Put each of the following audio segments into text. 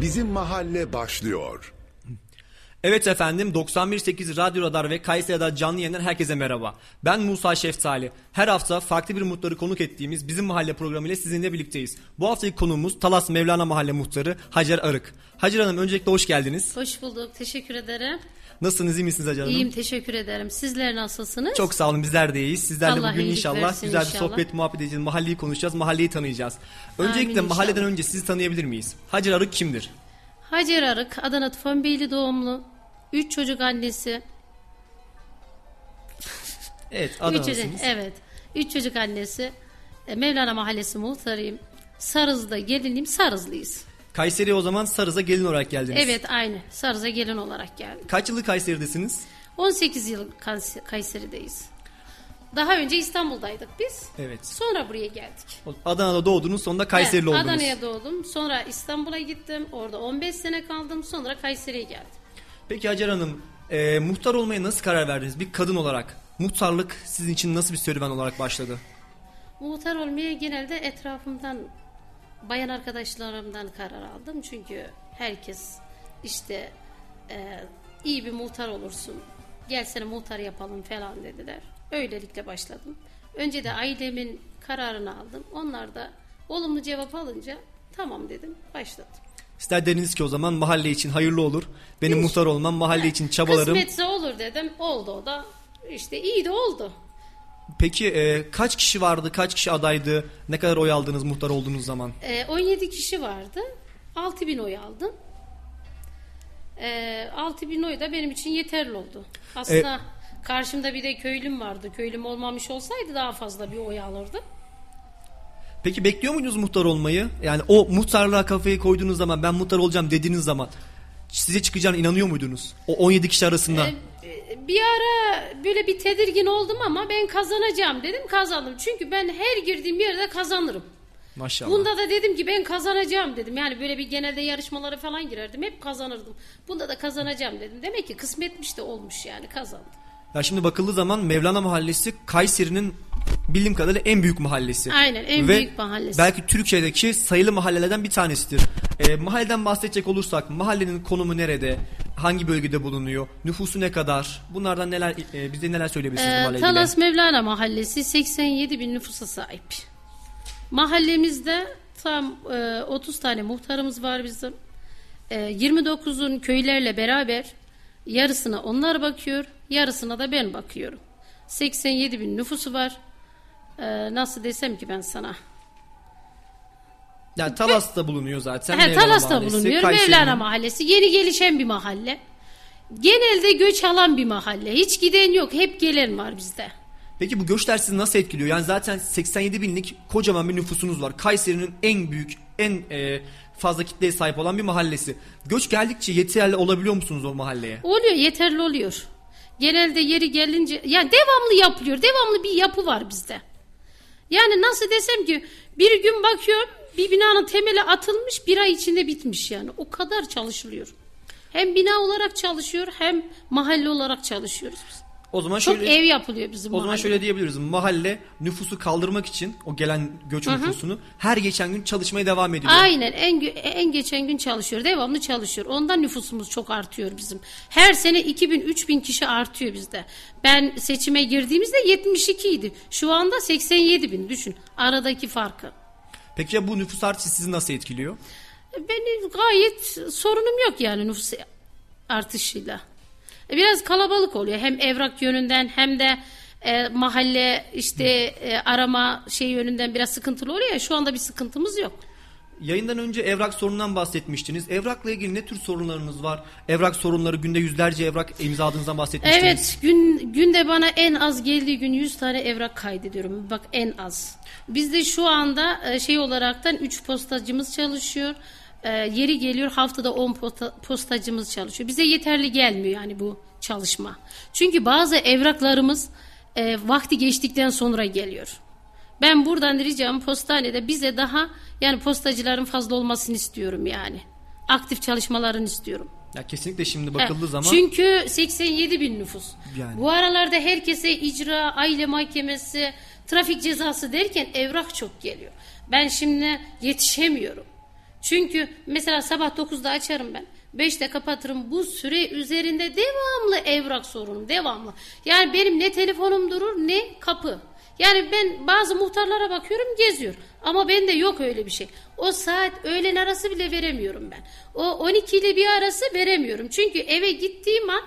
Bizim Mahalle başlıyor. Evet efendim 91.8 Radyo Radar ve Kayseri Radar canlı yayından herkese merhaba. Ben Musa Şeftali. Her hafta farklı bir muhtarı konuk ettiğimiz Bizim Mahalle programıyla sizinle birlikteyiz. Bu haftaki konuğumuz Talas Mevlana Mahalle Muhtarı Hacer Arık. Hacer Hanım öncelikle hoş geldiniz. Hoş bulduk. Teşekkür ederim. Nasılsınız iyi misiniz Hacer Hanım? İyiyim teşekkür ederim. Sizler nasılsınız? Çok sağ olun bizler de iyiyiz. Sizlerle Allah bugün inşallah güzel bir inşallah. sohbet muhabbet edeceğiz. Mahalleyi konuşacağız, mahalleyi tanıyacağız. Öncelikle inşallah. mahalleden önce sizi tanıyabilir miyiz? Hacer Arık kimdir? Hacer Arık, Adana Tufanbeyli doğumlu. Üç çocuk annesi. Evet Üç Adana'lısınız. çocuk, evet. Üç çocuk annesi. E, Mevlana Mahallesi muhtarıyım. Sarız'da geliniyim. Sarızlıyız. Kayseri'ye o zaman Sarız'a gelin olarak geldiniz. Evet aynı. Sarız'a gelin olarak geldim. Kaç yıllık Kayseri'desiniz? 18 yıl Kays- Kayseri'deyiz. Daha önce İstanbul'daydık biz. Evet. Sonra buraya geldik. Adana'da doğdunuz sonunda Kayserili Evet, oldunuz. Adana'ya doğdum. Sonra İstanbul'a gittim. Orada 15 sene kaldım. Sonra Kayseri'ye geldim. Peki Hacer Hanım, e, muhtar olmaya nasıl karar verdiniz bir kadın olarak? Muhtarlık sizin için nasıl bir serüven olarak başladı? Muhtar olmaya genelde etrafımdan bayan arkadaşlarımdan karar aldım. Çünkü herkes işte e, iyi bir muhtar olursun. Gel seni muhtar yapalım falan dediler. Öylelikle başladım. Önce de ailemin kararını aldım. Onlar da olumlu cevap alınca tamam dedim başladım. Sizler dediniz ki o zaman mahalle için hayırlı olur. Benim muhtar olmam, mahalle için çabalarım. Kısmetse olur dedim. Oldu o da. İşte iyi de oldu. Peki e, kaç kişi vardı, kaç kişi adaydı? Ne kadar oy aldınız muhtar olduğunuz zaman? Ee, 17 kişi vardı. 6000 oy aldım. Ee, 6000 oy da benim için yeterli oldu. Aslında karşımda bir de köylüm vardı. Köylüm olmamış olsaydı daha fazla bir oy alırdım. Peki bekliyor muydunuz muhtar olmayı? Yani o muhtarlığa kafayı koyduğunuz zaman ben muhtar olacağım dediğiniz zaman size çıkacağına inanıyor muydunuz? O 17 kişi arasında. Ee, bir ara böyle bir tedirgin oldum ama ben kazanacağım dedim kazandım. Çünkü ben her girdiğim yerde kazanırım. Maşallah. Bunda da dedim ki ben kazanacağım dedim. Yani böyle bir genelde yarışmalara falan girerdim. Hep kazanırdım. Bunda da kazanacağım dedim. Demek ki kısmetmiş de olmuş yani kazandım. Ya şimdi bakıldığı zaman Mevlana Mahallesi Kayseri'nin bildiğim kadarıyla en büyük mahallesi. Aynen, en Ve büyük mahallesi. Belki Türkiye'deki sayılı mahallelerden bir tanesidir. Ee, mahalleden bahsedecek olursak mahallenin konumu nerede? Hangi bölgede bulunuyor? Nüfusu ne kadar? Bunlardan neler e, bize neler söyleyebilirsiniz Ee, mahalle ilgili? Talas Mevlana Mahallesi 87 bin nüfusa sahip. Mahallemizde tam e, 30 tane muhtarımız var bizim. E, 29'un köylerle beraber yarısına onlar bakıyor, yarısına da ben bakıyorum. 87 bin nüfusu var. E, nasıl desem ki ben sana? Yani Talas'ta bulunuyor zaten. He, Talas'ta Mahallesi, bulunuyor. Kayseri'nin- Mevlana Mahallesi. Yeni gelişen bir mahalle. Genelde göç alan bir mahalle. Hiç giden yok. Hep gelen var bizde. Peki bu göçler sizi nasıl etkiliyor? Yani zaten 87 binlik kocaman bir nüfusunuz var. Kayseri'nin en büyük, en e, fazla kitleye sahip olan bir mahallesi. Göç geldikçe yeterli olabiliyor musunuz o mahalleye? Oluyor yeterli oluyor. Genelde yeri gelince yani devamlı yapılıyor. Devamlı bir yapı var bizde. Yani nasıl desem ki bir gün bakıyorum bir binanın temeli atılmış bir ay içinde bitmiş yani. O kadar çalışılıyor. Hem bina olarak çalışıyor hem mahalle olarak çalışıyoruz biz. O zaman Çok şöyle ev yapılıyor bizim o zaman mahallede. şöyle diyebiliriz. Mahalle nüfusu kaldırmak için o gelen göç nüfusunu her geçen gün çalışmaya devam ediyor. Aynen en, en geçen gün çalışıyor. Devamlı çalışıyor. Ondan nüfusumuz çok artıyor bizim. Her sene 2000 3000 kişi artıyor bizde. Ben seçime girdiğimizde 72 idi. Şu anda 87 bin düşün. Aradaki farkı. Peki ya bu nüfus artışı sizi nasıl etkiliyor? Benim gayet sorunum yok yani nüfus artışıyla. E, Biraz kalabalık oluyor. Hem evrak yönünden hem de e, mahalle işte e, arama şey yönünden biraz sıkıntılı oluyor ya. Şu anda bir sıkıntımız yok. Yayından önce evrak sorunundan bahsetmiştiniz. Evrakla ilgili ne tür sorunlarınız var? Evrak sorunları günde yüzlerce evrak imzaladığınızdan bahsetmiştiniz. Evet gün günde bana en az geldiği gün 100 tane evrak kaydediyorum. Bak en az. Bizde şu anda e, şey olaraktan 3 postacımız çalışıyor. E, yeri geliyor haftada 10 posta- postacımız çalışıyor. Bize yeterli gelmiyor yani bu çalışma. Çünkü bazı evraklarımız e, vakti geçtikten sonra geliyor. Ben buradan ricam postanede bize daha yani postacıların fazla olmasını istiyorum yani. Aktif çalışmalarını istiyorum. Ya kesinlikle şimdi bakıldığı He, zaman Çünkü 87 bin nüfus. Yani. Bu aralarda herkese icra, aile mahkemesi, trafik cezası derken evrak çok geliyor. Ben şimdi yetişemiyorum. Çünkü mesela sabah 9'da açarım ben. 5'te kapatırım. Bu süre üzerinde devamlı evrak sorunum. Devamlı. Yani benim ne telefonum durur ne kapı. Yani ben bazı muhtarlara bakıyorum geziyor. Ama bende yok öyle bir şey. O saat öğlen arası bile veremiyorum ben. O 12 ile bir arası veremiyorum. Çünkü eve gittiğim an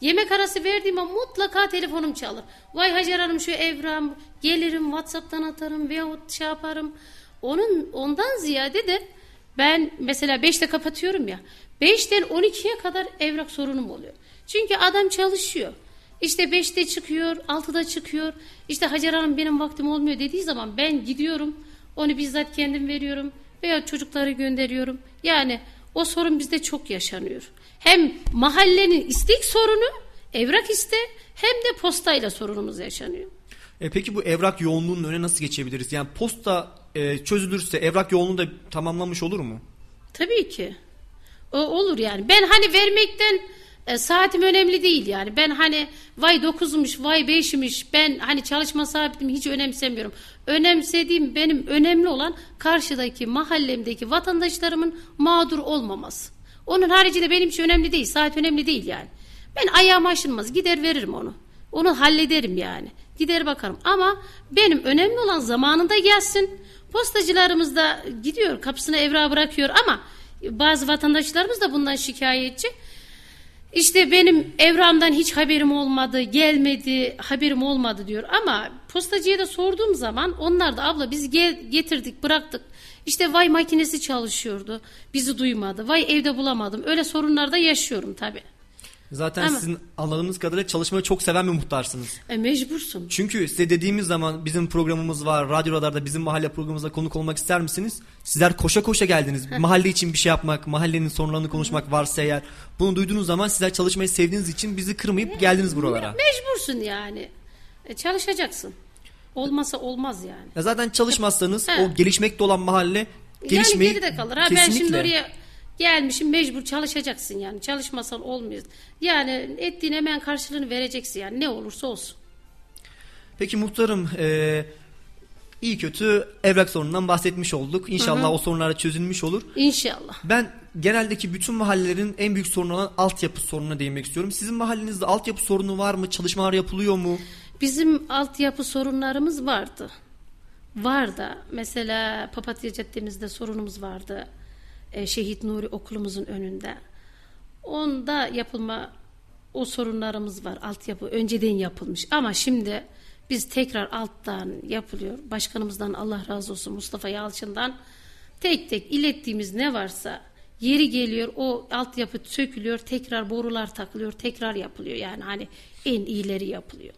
yemek arası verdiğim an mutlaka telefonum çalır. Vay Hacer Hanım şu evram gelirim Whatsapp'tan atarım veyahut şey yaparım. Onun ondan ziyade de ben mesela 5'te kapatıyorum ya. 5'ten 12'ye kadar evrak sorunum oluyor. Çünkü adam çalışıyor. İşte 5'te çıkıyor, 6'da çıkıyor. İşte Hacer Hanım benim vaktim olmuyor dediği zaman ben gidiyorum. Onu bizzat kendim veriyorum veya çocukları gönderiyorum. Yani o sorun bizde çok yaşanıyor. Hem mahallenin istek sorunu, evrak iste hem de postayla sorunumuz yaşanıyor. E peki bu evrak yoğunluğunun önüne nasıl geçebiliriz? Yani posta e, çözülürse evrak yoğunluğu da tamamlanmış olur mu? Tabii ki. O olur yani. Ben hani vermekten e, saatim önemli değil yani. Ben hani vay 9'muş, vay 5'miş. Ben hani çalışma saatimi hiç önemsemiyorum. Önemsediğim benim önemli olan karşıdaki mahallemdeki vatandaşlarımın mağdur olmaması. Onun haricinde benim için önemli değil. Saat önemli değil yani. Ben ayağım aşınmaz. Gider veririm onu. Onu hallederim yani. Gider bakarım. Ama benim önemli olan zamanında gelsin. Postacılarımız da gidiyor kapısına evrağı bırakıyor ama bazı vatandaşlarımız da bundan şikayetçi. İşte benim evramdan hiç haberim olmadı, gelmedi, haberim olmadı diyor. Ama postacıya da sorduğum zaman onlar da abla biz gel, getirdik, bıraktık. İşte vay makinesi çalışıyordu, bizi duymadı. Vay evde bulamadım. Öyle sorunlar da yaşıyorum tabii. Zaten Ama- sizin anladığımız kadarıyla çalışmayı çok seven bir muhtarsınız. E, mecbursun. Çünkü size dediğimiz zaman bizim programımız var, radyo radarda bizim mahalle programımızda konuk olmak ister misiniz? Sizler koşa koşa geldiniz. mahalle için bir şey yapmak, mahallenin sorunlarını konuşmak varsa eğer. Bunu duyduğunuz zaman sizler çalışmayı sevdiğiniz için bizi kırmayıp geldiniz buralara. Mecbursun yani. E, çalışacaksın. Olmasa olmaz yani. Ya zaten çalışmazsanız o gelişmekte olan mahalle gelişmeyi yani geride kalır. Ha, ben şimdi kesinlikle- oraya gelmişim mecbur çalışacaksın yani. Çalışmasan olmuyor. Yani ettiğin hemen karşılığını vereceksin yani ne olursa olsun. Peki muhtarım e, iyi kötü evrak sorunundan bahsetmiş olduk. İnşallah o sorunlar çözülmüş olur. İnşallah. Ben geneldeki bütün mahallelerin en büyük sorunu olan altyapı sorununa değinmek istiyorum. Sizin mahallenizde altyapı sorunu var mı? Çalışmalar yapılıyor mu? Bizim altyapı sorunlarımız vardı. Var da mesela Papatya Caddemizde sorunumuz vardı. E, Şehit Nuri okulumuzun önünde. Onda yapılma o sorunlarımız var. Altyapı önceden yapılmış ama şimdi biz tekrar alttan yapılıyor. Başkanımızdan Allah razı olsun Mustafa Yalçın'dan tek tek ilettiğimiz ne varsa yeri geliyor o altyapı sökülüyor tekrar borular takılıyor tekrar yapılıyor yani hani en iyileri yapılıyor.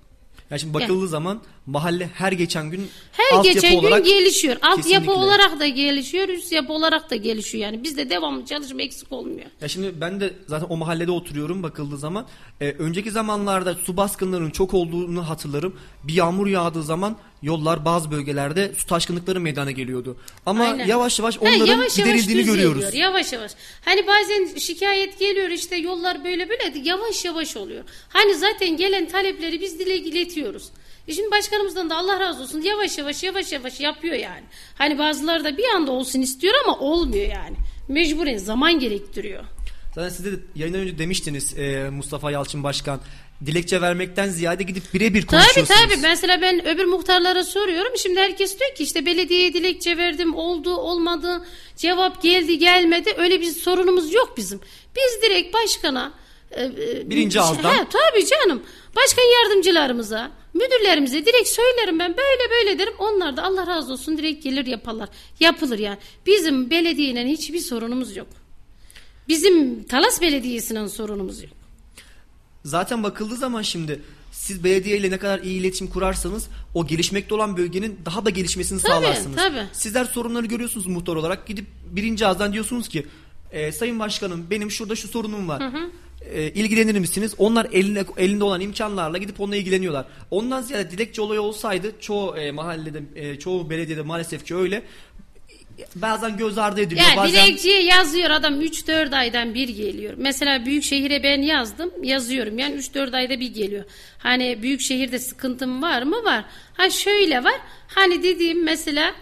Yani şimdi bakıldığı zaman mahalle her geçen gün Her geçen gün olarak gelişiyor. Altyapı olarak da gelişiyor, üst yapı olarak da gelişiyor. Yani bizde devamlı çalışma eksik olmuyor. Ya şimdi ben de zaten o mahallede oturuyorum bakıldığı zaman. Ee, önceki zamanlarda su baskınlarının çok olduğunu hatırlarım. Bir yağmur yağdığı zaman yollar bazı bölgelerde su taşkınlıkları meydana geliyordu. Ama Aynen. yavaş yavaş Ha, onların yavaş yavaş giderildiğini düzeliyor, görüyoruz. Yavaş yavaş. Hani bazen şikayet geliyor işte yollar böyle böyle yavaş yavaş oluyor. Hani zaten gelen talepleri biz dile iletiyoruz. E Şimdi başkanımızdan da Allah razı olsun yavaş yavaş yavaş yavaş yapıyor yani. Hani bazıları da bir anda olsun istiyor ama olmuyor yani. Mecburen zaman gerektiriyor. Zaten siz de yayından önce demiştiniz e, Mustafa Yalçın Başkan. Dilekçe vermekten ziyade gidip birebir Tabii konuşuyorsunuz. tabii. Mesela ben öbür muhtarlara soruyorum. Şimdi herkes diyor ki işte belediyeye dilekçe verdim. Oldu olmadı. Cevap geldi gelmedi. Öyle bir sorunumuz yok bizim. Biz direkt başkana e, e, Birinci ağızdan. He, tabii canım. Başkan yardımcılarımıza, müdürlerimize direkt söylerim ben böyle böyle derim. Onlar da Allah razı olsun direkt gelir yaparlar. Yapılır yani. Bizim belediyeyle hiçbir sorunumuz yok. Bizim Talas Belediyesi'nin sorunumuz yok. Zaten bakıldığı zaman şimdi siz belediye ile ne kadar iyi iletişim kurarsanız o gelişmekte olan bölgenin daha da gelişmesini Tabii, sağlarsınız. tabii. Sizler sorunları görüyorsunuz muhtar olarak gidip birinci ağızdan diyorsunuz ki "E, Sayın Başkanım benim şurada şu sorunum var. E, ilgilenir misiniz? Onlar eline, elinde olan imkanlarla gidip onunla ilgileniyorlar. Ondan ziyade dilekçe olayı olsaydı çoğu e, mahallede, e, çoğu belediyede maalesef ki öyle. Bazen göz ardı ediliyor. Yani bazen dilekçeye yazıyor adam 3-4 aydan bir geliyor. Mesela büyük şehire ben yazdım yazıyorum yani 3-4 ayda bir geliyor. Hani büyük şehirde sıkıntım var mı var. Ha şöyle var hani dediğim mesela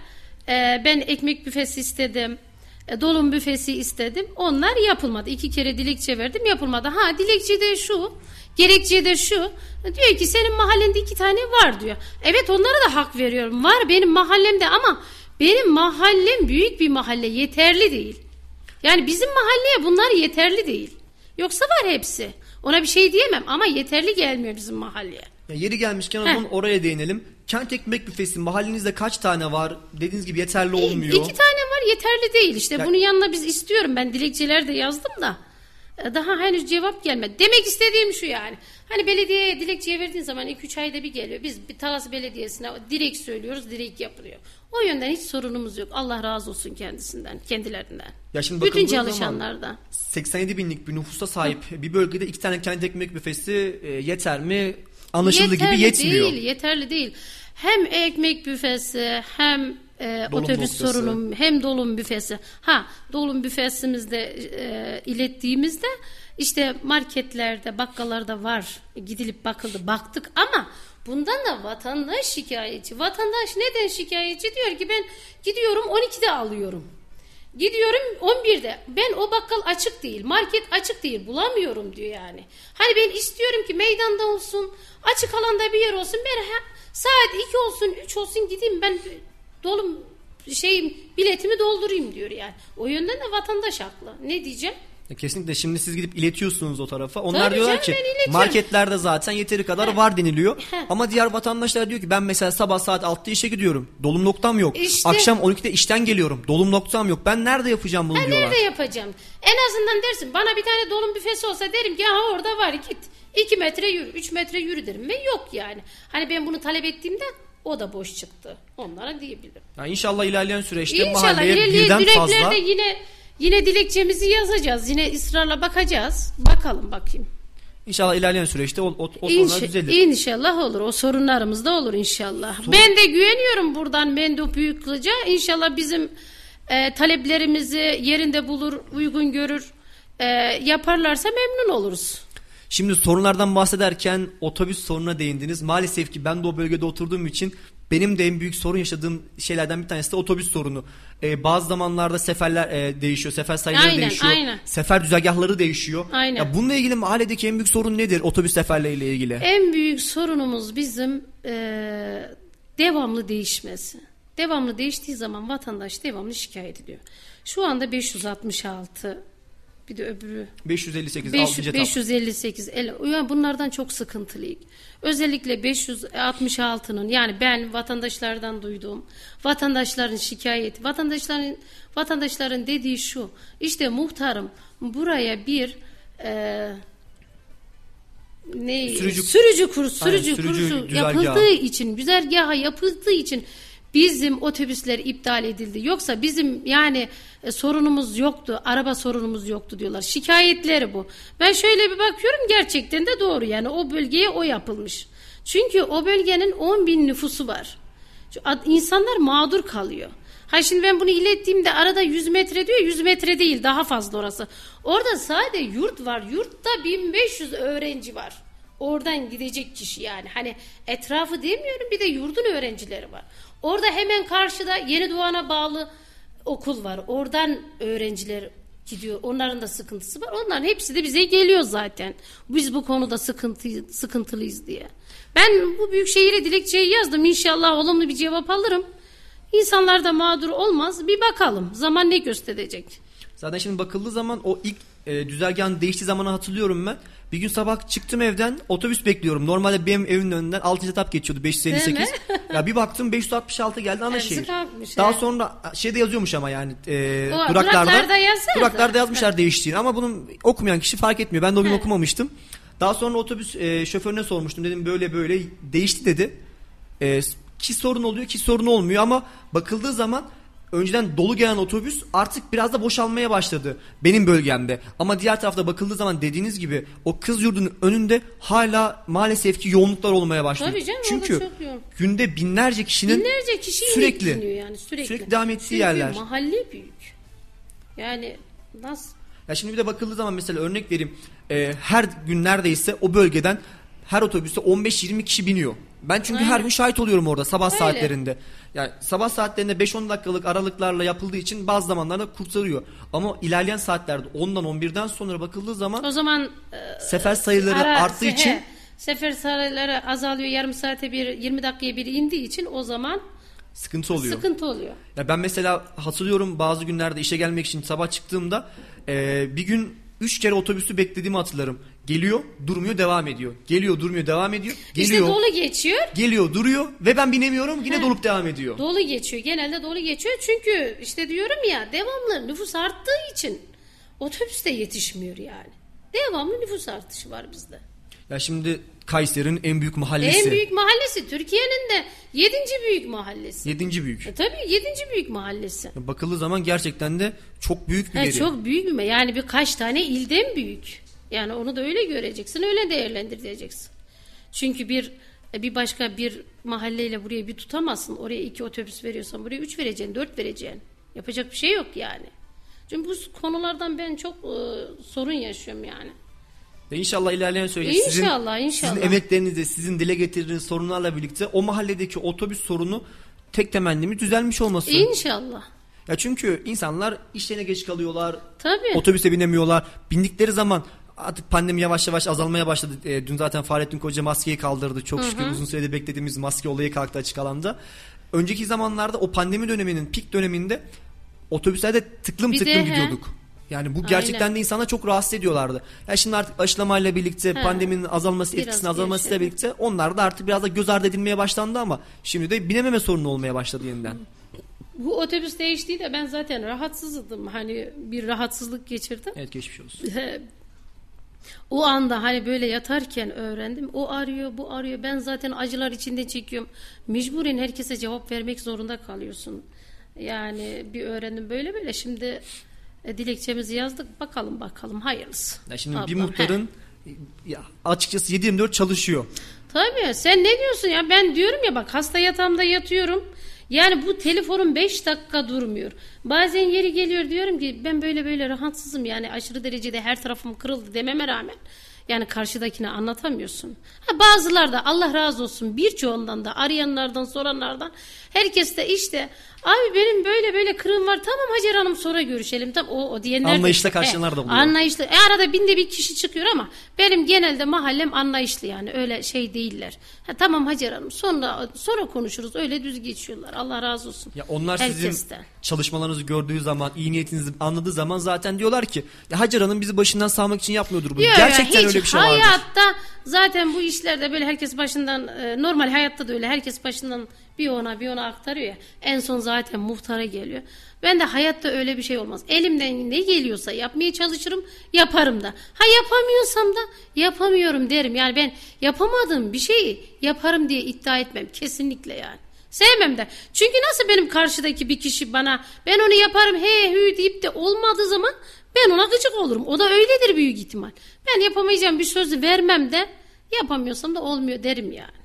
e, ben ekmek büfesi istedim. E, dolum büfesi istedim. Onlar yapılmadı. İki kere dilekçe verdim yapılmadı. Ha dilekçe de şu. Gerekçe de şu. Diyor ki senin mahallende iki tane var diyor. Evet onlara da hak veriyorum. Var benim mahallemde ama benim mahallem büyük bir mahalle yeterli değil. Yani bizim mahalleye bunlar yeterli değil. Yoksa var hepsi. Ona bir şey diyemem ama yeterli gelmiyor bizim mahalleye. Ya yeri gelmişken o zaman oraya değinelim. Kent ekmek büfesi mahallenizde kaç tane var? Dediğiniz gibi yeterli İ- olmuyor. İki tane var yeterli değil işte. Ya- Bunun yanına biz istiyorum. Ben dilekçeler de yazdım da. e, Daha henüz cevap gelmedi. Demek istediğim şu yani. Hani belediyeye dilekçeye verdiğin zaman 2-3 ayda bir geliyor. Biz bir Talas Belediyesi'ne direkt söylüyoruz. Direkt yapılıyor. O yönden hiç sorunumuz yok. Allah razı olsun kendisinden, kendilerinden. Ya şimdi Bütün çalışanlardan. 87 binlik bir nüfusa sahip bir bölgede iki tane kent ekmek büfesi e, yeter mi? Anlaşıldığı gibi yetmiyor. değil, yeterli değil. Hem ekmek büfesi hem e, Dolum otobüs noktası. sorunum hem dolum büfesi. Ha dolum büfesimizde e, ilettiğimizde işte marketlerde bakkallarda var gidilip bakıldı baktık ama bundan da vatandaş şikayetçi. Vatandaş neden şikayetçi? Diyor ki ben gidiyorum 12'de alıyorum. Gidiyorum 11'de. Ben o bakkal açık değil, market açık değil, bulamıyorum diyor yani. Hani ben istiyorum ki meydanda olsun, açık alanda bir yer olsun. Ben he- saat 2 olsun, 3 olsun gideyim ben dolum şey biletimi doldurayım diyor yani. O yönden de vatandaş haklı. Ne diyeceğim? Ya Kesinlikle şimdi siz gidip iletiyorsunuz o tarafa. Onlar Tabii diyorlar canım, ki marketlerde zaten yeteri kadar var deniliyor. Ama diğer vatandaşlar diyor ki ben mesela sabah saat 6'da işe gidiyorum. Dolum noktam yok. İşte- Akşam 12'de işten geliyorum. Dolum noktam yok. Ben nerede yapacağım bunu Ben diyorlar. nerede yapacağım? En azından dersin bana bir tane dolum büfesi olsa derim ki ha orada var git. 2 metre yürü, 3 metre yürü derim ve yok yani. Hani ben bunu talep ettiğimde o da boş çıktı. Onlara diyebilirim. Yani inşallah ilerleyen süreçte İnşallah mahalleye ilerleyen birden fazla yine yine dilekçemizi yazacağız. Yine ısrarla bakacağız. Bakalım bakayım. İnşallah ilerleyen süreçte o, o, o sorunlar İnşa- düzelir. İnşallah olur. O sorunlarımız da olur inşallah. Ben de güveniyorum buradan Mendop Büyükkılıç'a. İnşallah bizim e, taleplerimizi yerinde bulur, uygun görür. E, yaparlarsa memnun oluruz. Şimdi sorunlardan bahsederken otobüs sorununa değindiniz. Maalesef ki ben de o bölgede oturduğum için benim de en büyük sorun yaşadığım şeylerden bir tanesi de otobüs sorunu. Ee, bazı zamanlarda seferler e, değişiyor, sefer sayıları Aynen, değişiyor, aynen. sefer düzergahları değişiyor. Aynen. Ya bununla ilgili mahalledeki en büyük sorun nedir otobüs seferleriyle ilgili? En büyük sorunumuz bizim e, devamlı değişmesi. Devamlı değiştiği zaman vatandaş devamlı şikayet ediyor. Şu anda 566 bir de öbürü 558 500 6. etap. 558 el, yani bunlardan çok sıkıntılıyız. Özellikle 566'nın yani ben vatandaşlardan duyduğum vatandaşların şikayeti vatandaşların vatandaşların dediği şu işte muhtarım buraya bir e, ne Sürücü- sürücü, kursu sürücü, sürücü kursu yapıldığı için güzergaha yapıldığı için bizim otobüsler iptal edildi. Yoksa bizim yani e, sorunumuz yoktu. Araba sorunumuz yoktu diyorlar. Şikayetleri bu. Ben şöyle bir bakıyorum gerçekten de doğru. Yani o bölgeye o yapılmış. Çünkü o bölgenin 10 bin nüfusu var. İnsanlar mağdur kalıyor. Ha şimdi ben bunu ilettiğimde arada 100 metre diyor 100 metre değil daha fazla orası. Orada sadece yurt var. Yurtta 1500 öğrenci var. Oradan gidecek kişi yani. Hani etrafı demiyorum bir de yurdun öğrencileri var. Orada hemen karşıda Yeni Doğan'a bağlı okul var. Oradan öğrenciler gidiyor. Onların da sıkıntısı var. Onların hepsi de bize geliyor zaten. Biz bu konuda sıkıntı sıkıntılıyız diye. Ben bu büyük şehire dilekçeyi yazdım. İnşallah olumlu bir cevap alırım. İnsanlar da mağdur olmaz. Bir bakalım. Zaman ne gösterecek? Zaten şimdi bakıldığı zaman o ilk e, düzergahın değiştiği zamanı hatırlıyorum ben. Bir gün sabah çıktım evden otobüs bekliyorum. Normalde benim evimin önünden 6. etap geçiyordu 558. Değil ya bir baktım 566 geldi ana kalkmış, Daha sonra şeyde yazıyormuş ama yani e, O, duraklarda. duraklarda. Duraklarda yazmışlar değiştiğini ama bunun okumayan kişi fark etmiyor. Ben de o gün okumamıştım. Daha sonra otobüs e, şoförüne sormuştum. Dedim böyle böyle değişti dedi. E, ki sorun oluyor ki sorun olmuyor ama bakıldığı zaman önceden dolu gelen otobüs artık biraz da boşalmaya başladı benim bölgemde. Ama diğer tarafta bakıldığı zaman dediğiniz gibi o kız yurdunun önünde hala maalesef ki yoğunluklar olmaya başlıyor. Tabii canım, Çünkü çok yoğun. günde binlerce kişinin Binlerce kişi sürekli sürekli yani sürekli. sürekli devam ettiği Çünkü yerler. mahalle büyük. Yani nasıl? Ya şimdi bir de bakıldığı zaman mesela örnek vereyim. Ee, her gün neredeyse o bölgeden her otobüste 15-20 kişi biniyor. Ben çünkü Aynen. her gün şahit oluyorum orada sabah Öyle. saatlerinde. Yani sabah saatlerinde 5-10 dakikalık aralıklarla yapıldığı için bazı zamanlarda kurtarıyor. Ama ilerleyen saatlerde 10'dan 11'den sonra bakıldığı zaman O zaman sefer sayıları ara- arttığı he, için sefer sayıları azalıyor. Yarım saate bir 20 dakikaya bir indiği için o zaman sıkıntı oluyor. sıkıntı oluyor. Ya ben mesela hatırlıyorum bazı günlerde işe gelmek için sabah çıktığımda e, bir gün 3 kere otobüsü beklediğimi hatırlarım. Geliyor, durmuyor, devam ediyor. Geliyor, durmuyor, devam ediyor. Geliyor, İşte dolu geçiyor. geliyor, duruyor ve ben binemiyorum. Yine He. dolup devam ediyor. Dolu geçiyor. Genelde dolu geçiyor. Çünkü işte diyorum ya devamlı nüfus arttığı için otobüs de yetişmiyor yani. Devamlı nüfus artışı var bizde. Ya şimdi Kayseri'nin en büyük mahallesi. En büyük mahallesi Türkiye'nin de 7. büyük mahallesi. 7. büyük. E tabii 7. büyük mahallesi. Ya Bakıldığı zaman gerçekten de çok büyük bir He, veri. çok büyük bir yani birkaç tane ilden büyük. Yani onu da öyle göreceksin, öyle değerlendireceksin. Çünkü bir bir başka bir mahalleyle buraya bir tutamazsın. Oraya iki otobüs veriyorsan buraya üç vereceksin, dört vereceksin. Yapacak bir şey yok yani. Çünkü bu konulardan ben çok e, sorun yaşıyorum yani. Ve inşallah ilerleyen süreçte sizin, İnşallah, inşallah. sizin emeklerinizle, sizin dile getirdiğiniz sorunlarla birlikte o mahalledeki otobüs sorunu tek temennimiz düzelmiş olması. İnşallah. Ya çünkü insanlar işlerine geç kalıyorlar. Tabii. Otobüse binemiyorlar. Bindikleri zaman artık pandemi yavaş yavaş azalmaya başladı. E, dün zaten Fahrettin Koca maskeyi kaldırdı. Çok şükür uzun süredir beklediğimiz maske olayı kalktı açık alanda. Önceki zamanlarda o pandemi döneminin pik döneminde otobüslerde tıklım Bir de tıklım he. gidiyorduk. Yani bu gerçekten Aynen. de insana çok rahatsız ediyorlardı. Ya şimdi artık aşılamayla birlikte He. pandeminin azalması, Biraz etkisinin azalmasıyla gevşedi. birlikte onlar da artık biraz da göz ardı edilmeye başlandı ama şimdi de binememe sorunu olmaya başladı yeniden. Bu otobüs değiştiği de ben zaten rahatsızdım. Hani bir rahatsızlık geçirdim. Evet geçmiş olsun. O anda hani böyle yatarken öğrendim. O arıyor, bu arıyor. Ben zaten acılar içinde çekiyorum. Mecburen herkese cevap vermek zorunda kalıyorsun. Yani bir öğrendim böyle böyle. Şimdi e, dilekçemizi yazdık. Bakalım bakalım hayırlısı. Ya şimdi bir Ablam, muhtarın ya açıkçası 7-24 çalışıyor. Tabii sen ne diyorsun ya ben diyorum ya bak hasta yatağımda yatıyorum. Yani bu telefonum 5 dakika durmuyor. Bazen yeri geliyor diyorum ki ben böyle böyle rahatsızım yani aşırı derecede her tarafım kırıldı dememe rağmen. Yani karşıdakine anlatamıyorsun. Ha, bazılar da Allah razı olsun birçoğundan da arayanlardan soranlardan herkes de işte abi benim böyle böyle kırığım var tamam Hacer Hanım sonra görüşelim. Tam o, o diyenler Anlayışla karşılayanlar da oluyor. Anlayışlı. E arada binde bir kişi çıkıyor ama benim genelde mahallem anlayışlı yani öyle şey değiller. Ha, tamam Hacer Hanım sonra sonra konuşuruz öyle düz geçiyorlar. Allah razı olsun. Ya onlar sizin Herkesten. çalışmalarınızı gördüğü zaman, iyi niyetinizi anladığı zaman zaten diyorlar ki ya Hacer Hanım bizi başından sağmak için yapmıyordur bunu. Yok, Gerçekten hiç öyle bir şey vardır. hayatta zaten bu işlerde böyle herkes başından e, normal hayatta da öyle herkes başından bir ona bir ona aktarıyor ya. En son zaten muhtara geliyor. Ben de hayatta öyle bir şey olmaz. Elimden ne geliyorsa yapmaya çalışırım, yaparım da. Ha yapamıyorsam da yapamıyorum derim. Yani ben yapamadığım bir şeyi yaparım diye iddia etmem kesinlikle yani. Sevmem de. Çünkü nasıl benim karşıdaki bir kişi bana ben onu yaparım he hü deyip de olmadığı zaman ben ona gıcık olurum. O da öyledir büyük ihtimal. Ben yapamayacağım bir sözü vermem de yapamıyorsam da olmuyor derim yani.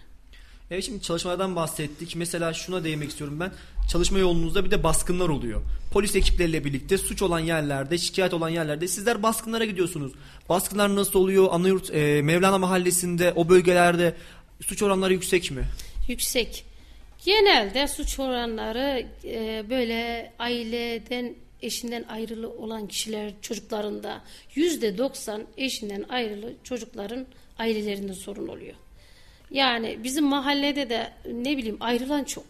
Evet şimdi çalışmalardan bahsettik. Mesela şuna değinmek istiyorum ben. Çalışma yolunuzda bir de baskınlar oluyor. Polis ekipleriyle birlikte suç olan yerlerde, şikayet olan yerlerde sizler baskınlara gidiyorsunuz. Baskınlar nasıl oluyor? Anayurt, e, Mevlana Mahallesi'nde, o bölgelerde suç oranları yüksek mi? Yüksek. Genelde suç oranları e, böyle aileden eşinden ayrılı olan kişiler çocuklarında yüzde doksan eşinden ayrılı çocukların ailelerinde sorun oluyor. Yani bizim mahallede de ne bileyim ayrılan çok.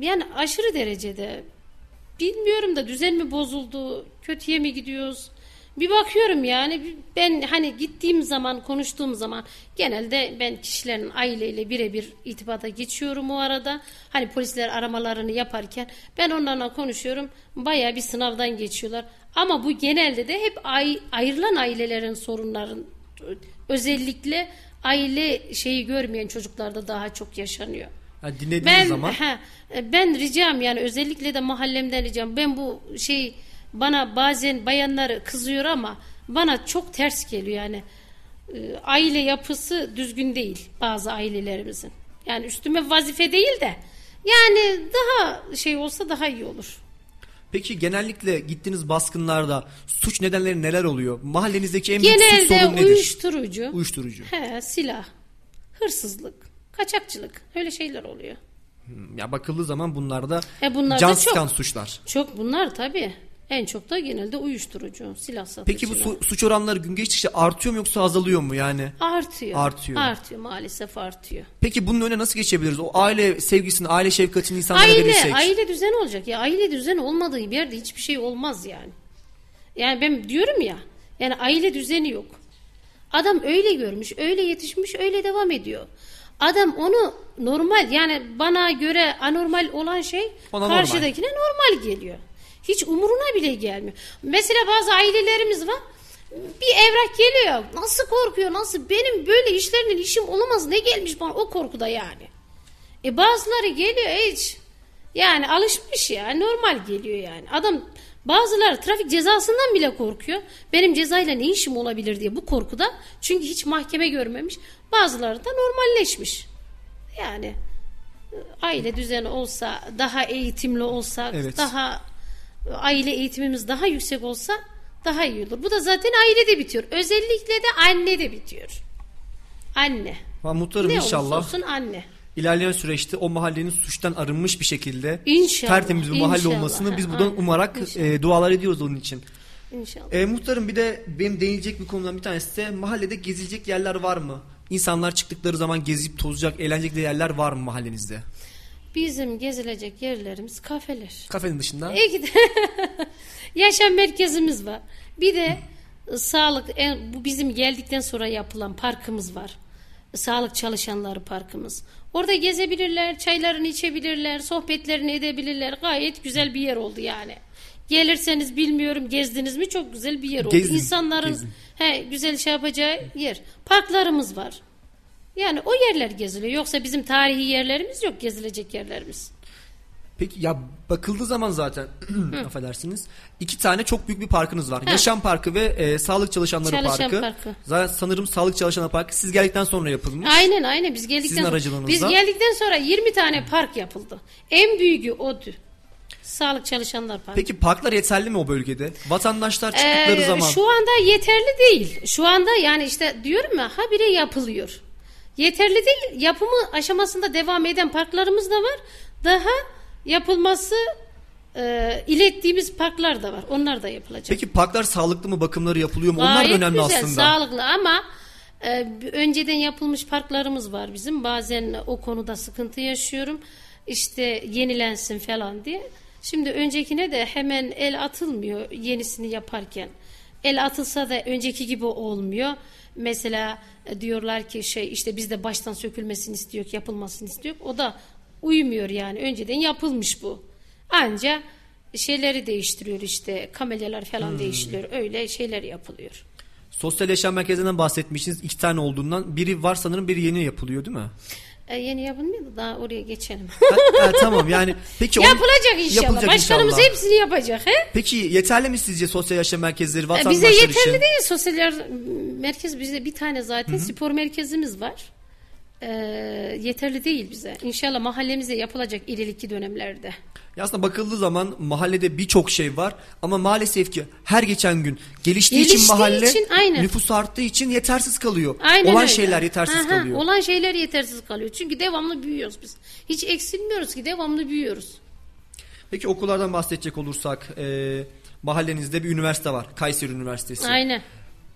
Yani aşırı derecede bilmiyorum da düzen mi bozuldu, kötüye mi gidiyoruz? Bir bakıyorum yani ben hani gittiğim zaman konuştuğum zaman genelde ben kişilerin aileyle birebir itibata geçiyorum o arada. Hani polisler aramalarını yaparken ben onlarla konuşuyorum. Bayağı bir sınavdan geçiyorlar. Ama bu genelde de hep ay, ayrılan ailelerin sorunların özellikle aile şeyi görmeyen çocuklarda daha çok yaşanıyor. Yani dinlediğiniz Ben zaman he, ben ricam yani özellikle de mahallemden ricam. Ben bu şey bana bazen bayanlar kızıyor ama bana çok ters geliyor yani. Ee, Aile yapısı düzgün değil bazı ailelerimizin. Yani üstüme vazife değil de yani daha şey olsa daha iyi olur. Peki genellikle gittiğiniz baskınlarda suç nedenleri neler oluyor? Mahallenizdeki en büyük suç Genelde sorun nedir? uyuşturucu, Uyuşturucu. he, silah, hırsızlık. Kaçakçılık. Öyle şeyler oluyor. Ya bakıldığı zaman bunlar da E bunlar can da çok. sıkan suçlar. Çok bunlar tabii. En çok da genelde uyuşturucu, silah satıcılar. Peki bu su- suç oranları gün geçtikçe artıyor mu yoksa azalıyor mu yani? Artıyor. Artıyor. Artıyor maalesef artıyor. Peki bunun önüne nasıl geçebiliriz? O aile sevgisini, aile şefkatini insanlara Aile, verirsek. aile düzen olacak. Ya aile düzen olmadığı bir yerde hiçbir şey olmaz yani. Yani ben diyorum ya, yani aile düzeni yok. Adam öyle görmüş, öyle yetişmiş, öyle devam ediyor. Adam onu normal yani bana göre anormal olan şey Ona normal. karşıdakine normal geliyor. Hiç umuruna bile gelmiyor. Mesela bazı ailelerimiz var. Bir evrak geliyor. Nasıl korkuyor? Nasıl? Benim böyle işlerinin işim olamaz. Ne gelmiş bana o korkuda yani. E bazıları geliyor hiç. Yani alışmış ya. Normal geliyor yani. Adam bazıları trafik cezasından bile korkuyor. Benim cezayla ne işim olabilir diye bu korkuda. Çünkü hiç mahkeme görmemiş. Bazıları da normalleşmiş. Yani e, aile düzeni olsa, daha eğitimli olsak, Evet. daha aile eğitimimiz daha yüksek olsa daha iyi olur. Bu da zaten ailede bitiyor. Özellikle de annede bitiyor. Anne. Ha, muhtarım Ne inşallah olsun anne. ilerleyen süreçte o mahallenin suçtan arınmış bir şekilde İnşallah, tertemiz bir mahalle inşallah. olmasını biz buradan aynen, umarak inşallah. e, dualar ediyoruz onun için. İnşallah. E, muhtarım bir de benim değinecek bir konudan bir tanesi de mahallede gezilecek yerler var mı? İnsanlar çıktıkları zaman gezip tozacak, eğlenecek yerler var mı mahallenizde? Bizim gezilecek yerlerimiz kafeler. Kafenin dışında. İki de yaşam merkezimiz var. Bir de e, sağlık en, bu bizim geldikten sonra yapılan parkımız var. Sağlık çalışanları parkımız. Orada gezebilirler, çaylarını içebilirler, sohbetlerini edebilirler. Gayet güzel bir yer oldu yani. Gelirseniz bilmiyorum gezdiniz mi çok güzel bir yer oldu. Gezdim, İnsanların gezdim. he, güzel şey yapacağı yer. Parklarımız var. Yani o yerler geziliyor. Yoksa bizim tarihi yerlerimiz yok gezilecek yerlerimiz. Peki ya bakıldığı zaman zaten affedersiniz iki tane çok büyük bir parkınız var. Yaşam Parkı ve e, Sağlık Çalışanları Çalışan Parkı. Parkı. Zaten sanırım Sağlık Çalışanları Parkı siz geldikten sonra yapılmış. Aynen aynen biz geldikten Sizin sonra, aracılığınızla. biz geldikten sonra 20 tane park yapıldı. En büyüğü oydu. Sağlık Çalışanlar Parkı. Peki parklar yeterli mi o bölgede? Vatandaşlar çıktıkları Ee, zaman Şu anda yeterli değil. Şu anda yani işte diyorum ya habire yapılıyor. Yeterli değil. Yapımı aşamasında devam eden parklarımız da var. Daha yapılması e, ilettiğimiz parklar da var. Onlar da yapılacak. Peki parklar sağlıklı mı? Bakımları yapılıyor mu? Onlar da Gayet önemli güzel, aslında. sağlıklı ama e, önceden yapılmış parklarımız var bizim. Bazen o konuda sıkıntı yaşıyorum. İşte yenilensin falan diye. Şimdi öncekine de hemen el atılmıyor yenisini yaparken. El atılsa da önceki gibi olmuyor. Mesela e, diyorlar ki şey işte biz de baştan sökülmesini istiyor, yapılmasını istiyor. O da uymuyor yani. Önceden yapılmış bu. Anca şeyleri değiştiriyor işte kamelyalar falan Hmm. değiştiriyor. Öyle şeyler yapılıyor. Sosyal yaşam merkezinden bahsetmişsiniz. iki tane olduğundan. Biri var sanırım biri yeni yapılıyor değil mi? E, yeni yapılmıyor da daha oraya geçelim. Ha, ha, tamam yani peki yapılacak inşallah. yapılacak Başkanımız inşallah. hepsini yapacak. He? Peki yeterli mi sizce sosyal yaşam merkezleri E, vatandaşlar bize yeterli için? değil sosyal merkez bize bir tane zaten spor merkezimiz var. E, yeterli değil bize. İnşallah mahallemize yapılacak ileriki dönemlerde. Ya aslında bakıldığı zaman mahallede birçok şey var ama maalesef ki her geçen gün geliştiği, için Geliştiği mahalle için, aynen. nüfus arttığı için yetersiz kalıyor. Aynen Olan öyle. şeyler yetersiz Aha, kalıyor. Olan şeyler yetersiz kalıyor. Çünkü devamlı büyüyoruz biz. Hiç eksilmiyoruz ki devamlı büyüyoruz. Peki okullardan bahsedecek olursak e, mahallenizde bir üniversite var. Kayseri Üniversitesi. Aynen.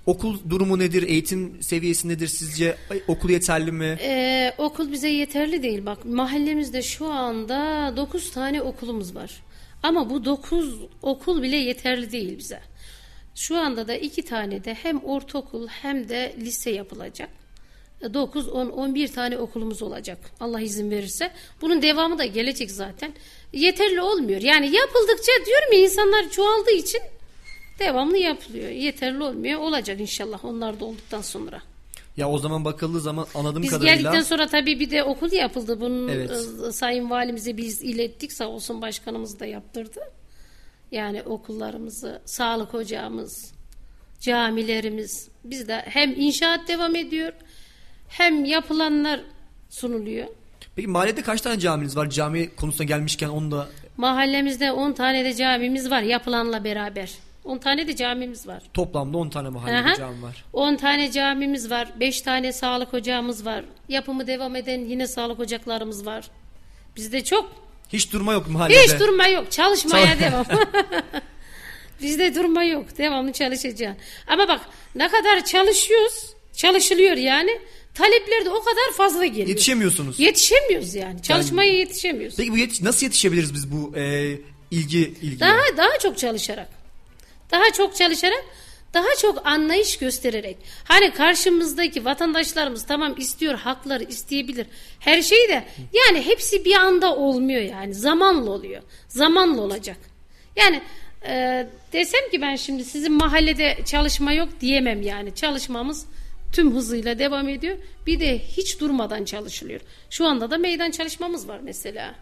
Okul durumu nedir? Eğitim seviyesi nedir sizce? Okul yeterli mi? Ee, okul bize yeterli değil. Bak mahallemizde şu anda 9 tane okulumuz var. Ama bu 9 okul bile yeterli değil bize. Şu anda da iki tane de hem ortaokul hem de lise yapılacak. 9, 10, 11 tane okulumuz olacak. Allah izin verirse. Bunun devamı da gelecek zaten. Yeterli olmuyor. Yani yapıldıkça diyorum ya insanlar çoğaldığı için devamlı yapılıyor. Yeterli olmuyor. Olacak inşallah onlar da olduktan sonra. Ya o zaman bakıldığı zaman anladığım Biz kadarıyla geldikten sonra tabii bir de okul yapıldı. Bunun Evet. e, sayın valimize biz ilettik sağ olsun başkanımız da yaptırdı. Yani okullarımızı, sağlık ocağımız, camilerimiz bizde hem inşaat devam ediyor hem yapılanlar sunuluyor. Peki mahallede kaç tane caminiz var? Cami konusuna gelmişken onu da Mahallemizde 10 tane de camimiz var yapılanla beraber. 10 tane de camimiz var. Toplamda 10 tane mahallede Aha. cami var. 10 tane camimiz var. 5 tane sağlık ocağımız var. Yapımı devam eden yine sağlık ocaklarımız var. Bizde çok. Hiç durma yok mahallede. Hiç durma yok. Çalışmaya Çal- devam. Bizde durma yok. Devamlı çalışacaksın. Ama bak ne kadar çalışıyoruz. Çalışılıyor yani. Talepler de o kadar fazla geliyor. Yetişemiyorsunuz. Yetişemiyoruz yani. Çalışmaya yetişemiyoruz. Peki bu yetiş- nasıl yetişebiliriz biz bu e, ilgi ilgiye? Daha daha çok çalışarak. Daha çok çalışarak, daha çok anlayış göstererek. Hani karşımızdaki vatandaşlarımız tamam istiyor, hakları isteyebilir. Her şey de yani hepsi bir anda olmuyor yani. Zamanla oluyor. Zamanla olacak. Yani e, desem ki ben şimdi sizin mahallede çalışma yok diyemem yani. Çalışmamız tüm hızıyla devam ediyor. Bir de hiç durmadan çalışılıyor. Şu anda da meydan çalışmamız var mesela.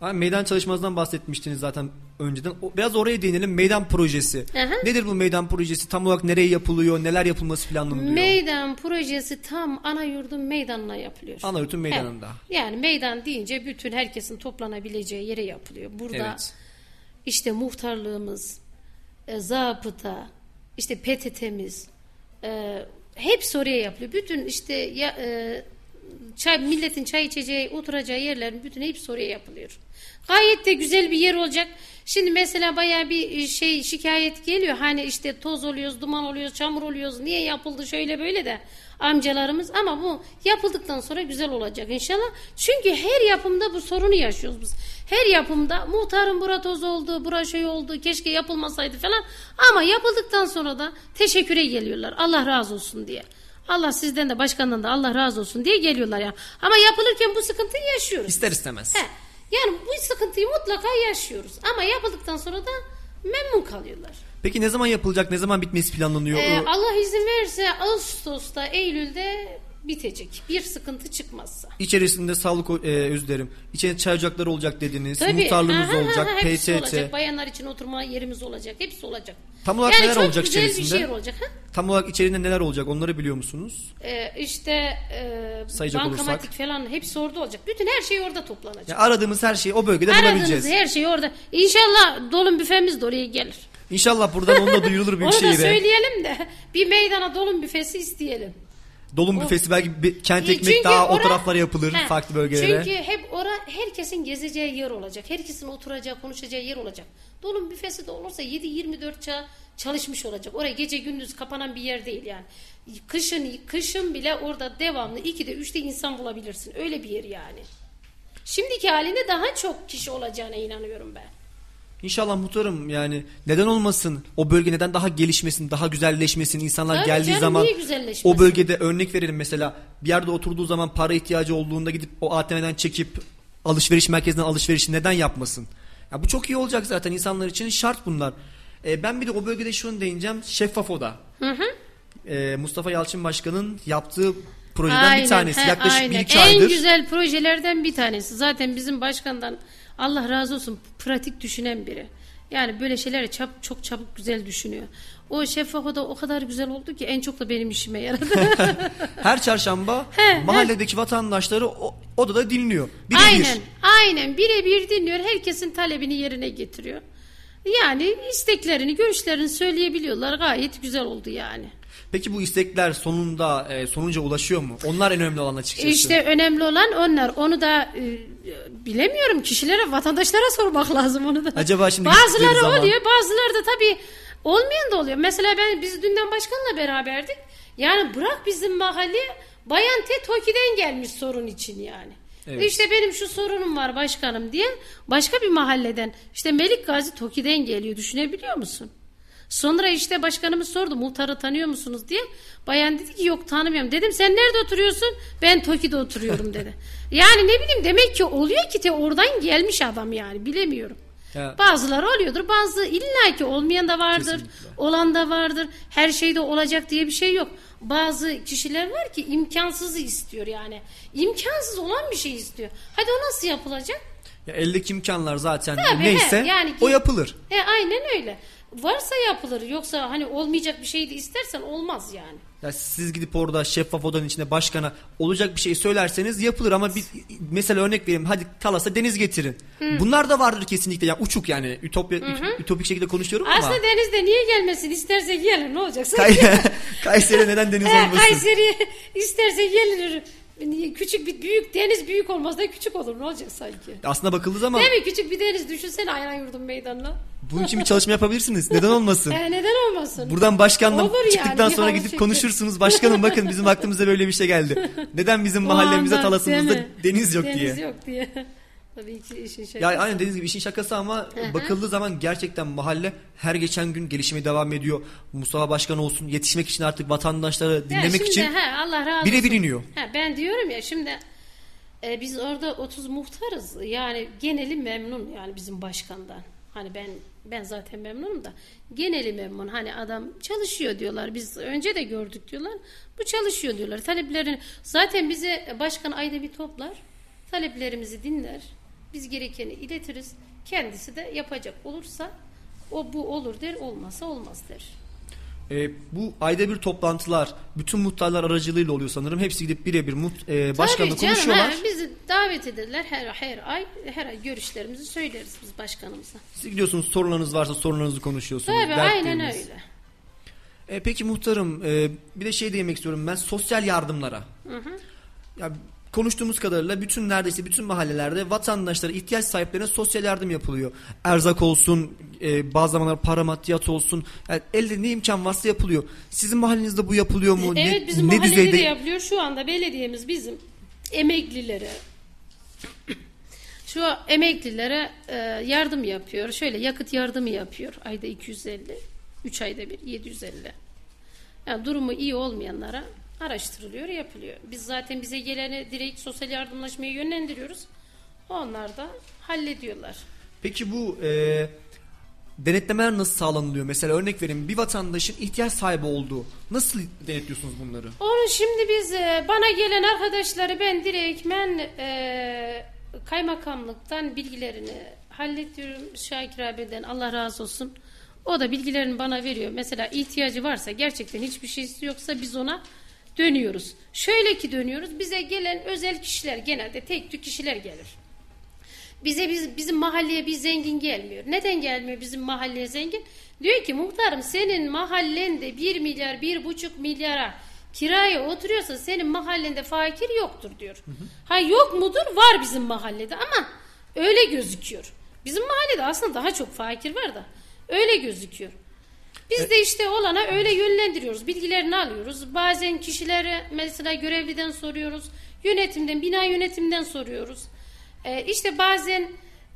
Abi meydan çalışmanızdan bahsetmiştiniz zaten önceden. O- biraz oraya değinelim. Meydan projesi. Aha. Nedir bu meydan projesi? Tam olarak nereye yapılıyor? Neler yapılması planlanıyor? Meydan projesi tam ana yurdun meydanına yapılıyor. Anayurt'un meydanında. Evet. Yani meydan deyince bütün herkesin toplanabileceği yere yapılıyor. Burada Evet. işte muhtarlığımız, e, zabıta, işte PTT'miz e, hepsi oraya yapılıyor. Bütün işte ya, e, çay, milletin çay içeceği, oturacağı yerlerin bütün hepsi oraya yapılıyor. Gayet de güzel bir yer olacak. Şimdi mesela bayağı bir şey şikayet geliyor. Hani işte toz oluyoruz, duman oluyoruz, çamur oluyoruz. Niye yapıldı şöyle böyle de amcalarımız. Ama bu yapıldıktan sonra güzel olacak inşallah. Çünkü her yapımda bu sorunu yaşıyoruz biz. Her yapımda muhtarın bura toz oldu, bura şey oldu, keşke yapılmasaydı falan. Ama yapıldıktan sonra da teşekküre geliyorlar. Allah razı olsun diye. Allah sizden de başkandan da Allah razı olsun diye geliyorlar ya. Ama yapılırken bu sıkıntıyı yaşıyoruz. İster istemez. He. Yani bu sıkıntıyı mutlaka yaşıyoruz. Ama yapıldıktan sonra da memnun kalıyorlar. Peki ne zaman yapılacak? Ne zaman bitmesi planlanıyor? Ee, Allah izin verirse Ağustos'ta, Eylül'de bitecek. Bir sıkıntı çıkmazsa. İçerisinde sağlık e, özür dilerim. İçeride çay ocakları olacak dediniz. Tabii. Muhtarlığımız Aha, olacak. aha, PTT. olacak. Bayanlar için oturma yerimiz olacak. Hepsi olacak. Tam olarak yani neler çok olacak güzel bir içerisinde? şehir olacak. Ha? Tam olarak içeriğinde neler olacak? Onları biliyor musunuz? Ee, işte e, Sayacak bankamatik olursak. falan hepsi orada olacak. Bütün her şey orada toplanacak. Ya aradığımız her şeyi o bölgede Aradığınız bulabileceğiz. her şey orada. İnşallah dolum büfemiz de oraya gelir. İnşallah buradan onu da duyurulur Onu da Büyükşehir'e. söyleyelim de bir meydana dolum büfesi isteyelim. Dolum büfesi belki bir kent ekmek Çünkü daha o ora- taraflara yapılır He, farklı bölgelere. Çünkü hep ora herkesin gezeceği yer olacak. Herkesin oturacağı, konuşacağı yer olacak. Dolum büfesi de olursa 7-24 ça çalışmış olacak. Oraya gece gündüz kapanan bir yer değil yani. Kışın kışın bile orada devamlı 2'de 3'te insan bulabilirsin. Öyle bir yer yani. Şimdiki halinde daha çok kişi olacağına inanıyorum ben. İnşallah muhtarım yani neden olmasın o bölge neden daha gelişmesin daha güzelleşmesin insanlar Tabii geldiği canım, zaman o bölgede örnek verelim mesela bir yerde oturduğu zaman para ihtiyacı olduğunda gidip o ATM'den çekip alışveriş merkezinden alışverişi neden yapmasın? Ya bu çok iyi olacak zaten insanlar için şart bunlar. Ee, ben bir de o bölgede şunu değineceğim şeffaf oda. Ee, Mustafa Yalçın Başkan'ın yaptığı projeden bir tanesi he, yaklaşık aynen. bir iki aydır. En güzel projelerden bir tanesi. Zaten bizim başkandan Allah razı olsun pratik düşünen biri. Yani böyle şeyleri çab çok çabuk güzel düşünüyor. O şeffaf oda o kadar güzel oldu ki en çok da benim işime yaradı. Her çarşamba He, mahalledeki vatandaşları o, odada dinliyor. Birebir. aynen, aynen birebir dinliyor. Herkesin talebini yerine getiriyor. Yani isteklerini, görüşlerini söyleyebiliyorlar. Gayet güzel oldu yani. Peki bu istekler sonunda e, sonuca ulaşıyor mu? Onlar en önemli olan açıkçası. İşte önemli olan onlar. Onu da e, bilemiyorum kişilere, vatandaşlara sormak lazım onu da. Acaba şimdi bazıları zaman- oluyor, bazıları da tabii olmayan da oluyor. Mesela ben biz dünden başkanla beraberdik. Yani bırak bizim mahalle Bayan T Toki'den gelmiş sorun için yani. Evet. İşte benim şu sorunum var başkanım diye başka bir mahalleden işte Melik Gazi Toki'den geliyor düşünebiliyor musun? Sonra işte başkanımız sordu muhtarı tanıyor musunuz diye. Bayan dedi ki yok tanımıyorum. Dedim sen nerede oturuyorsun? Ben Toki'de oturuyorum dedi. yani ne bileyim demek ki oluyor ki te oradan gelmiş adam yani bilemiyorum. Ya. Bazıları oluyordur bazı illaki olmayan da vardır. Kesinlikle. Olan da vardır. Her şeyde olacak diye bir şey yok. Bazı kişiler var ki imkansızı istiyor yani. İmkansız olan bir şey istiyor. Hadi o nasıl yapılacak? Ya eldeki imkanlar zaten Tabii, neyse he, yani o ki- yapılır. E, aynen öyle. Varsa yapılır. Yoksa hani olmayacak bir şey de istersen olmaz yani. Ya siz gidip orada şeffaf odanın içinde başkana olacak bir şey söylerseniz yapılır ama biz mesela örnek vereyim hadi Talas'a deniz getirin. Bunlar da vardır kesinlikle. Ya uçuk yani ütopya üt- ütopik şekilde konuşuyorum ama Aslında denizde niye gelmesin? İsterse gelir ne olacak? Kay- Kayseri neden deniz olmasın? Kayseri isterse gelir. Küçük bir büyük deniz büyük olmaz da küçük olur ne olacak sanki? Aslında bakıldığı zaman Değil mi? Küçük bir deniz düşünsene ayran yurdun meydanına. bunun için bir çalışma yapabilirsiniz. Neden olmasın? E, neden olmasın? Buradan başkanla Olur yani, çıktıktan sonra ya, gidip çünkü- konuşursunuz. Başkanım bakın bizim aklımıza böyle bir şey geldi. Neden bizim mahallemize talasımızda deniz yok Deniz diye. yok diye. Tabii ki işin şakası. Ya aynen dediğiniz gibi işin şakası ama bakıldığı zaman gerçekten mahalle her geçen gün gelişmeye devam ediyor. Mustafa Başkan olsun yetişmek için artık vatandaşları Ya dinlemek şimdi, için he, Allah razı bire olsun. biliniyor. Ben diyorum ya şimdi e, biz orada 30 muhtarız. Yani geneli memnun yani bizim başkandan. Hani ben ben zaten memnunum da geneli memnun. Hani adam çalışıyor diyorlar. Biz önce de gördük diyorlar. Bu çalışıyor diyorlar. Taleplerini zaten bize başkan ayda bir toplar. Taleplerimizi dinler. Biz gerekeni iletiriz. Kendisi de yapacak olursa o bu olur der, olmazsa olmaz der. Ee, bu ayda bir toplantılar bütün muhtarlar aracılığıyla oluyor sanırım. Hepsi gidip birebir muht, e, başkanla Tabii canım, konuşuyorlar. he, bizi davet ederler her her ay her ay görüşlerimizi söyleriz biz başkanımıza. Siz gidiyorsunuz sorularınız varsa sorularınızı konuşuyorsunuz. Tabii aynen öyle. E, peki muhtarım e, bir de şey demek istiyorum ben sosyal yardımlara. Ya konuştuğumuz kadarıyla bütün neredeyse bütün mahallelerde vatandaşlara ihtiyaç sahiplerine sosyal yardım yapılıyor. Erzak olsun, e, bazı zamanlar para maddiyat olsun. Yani elde ne imkan varsa yapılıyor. Sizin mahallenizde bu yapılıyor mu? Evet ne, bizim ne mahallede düzeyde? de yapılıyor. Şu anda belediyemiz bizim emeklilere şu emeklilere e, yardım yapıyor. Şöyle yakıt yardımı yapıyor. Ayda 250. 3 ayda bir 750. Yani durumu iyi olmayanlara araştırılıyor, yapılıyor. Biz zaten bize geleni direkt sosyal yardımlaşmaya yönlendiriyoruz. Onlar da hallediyorlar. Peki bu e, denetlemeler nasıl sağlanılıyor? Mesela örnek vereyim bir vatandaşın ihtiyaç sahibi olduğu. Nasıl denetliyorsunuz bunları? Onu şimdi biz e, bana gelen arkadaşları ben direktmen e, kaymakamlıktan bilgilerini hallediyorum. Şakir abiden Allah razı olsun. O da bilgilerini bana veriyor. Mesela ihtiyacı varsa gerçekten hiçbir şeysi yoksa biz ona dönüyoruz. Şöyle ki dönüyoruz. Bize gelen özel kişiler genelde tek tük kişiler gelir. Bize biz, bizim mahalleye bir zengin gelmiyor. Neden gelmiyor bizim mahalleye zengin? Diyor ki muhtarım senin mahallende 1 milyar, bir buçuk milyara kiraya oturuyorsa senin mahallende fakir yoktur diyor. Ha yok mudur? Var bizim mahallede ama öyle gözüküyor. Bizim mahallede aslında daha çok fakir var da öyle gözüküyor. Biz de işte olana öyle yönlendiriyoruz. Bilgilerini alıyoruz. Bazen kişilere mesela görevliden soruyoruz. Yönetimden, bina yönetimden soruyoruz. Ee, işte bazen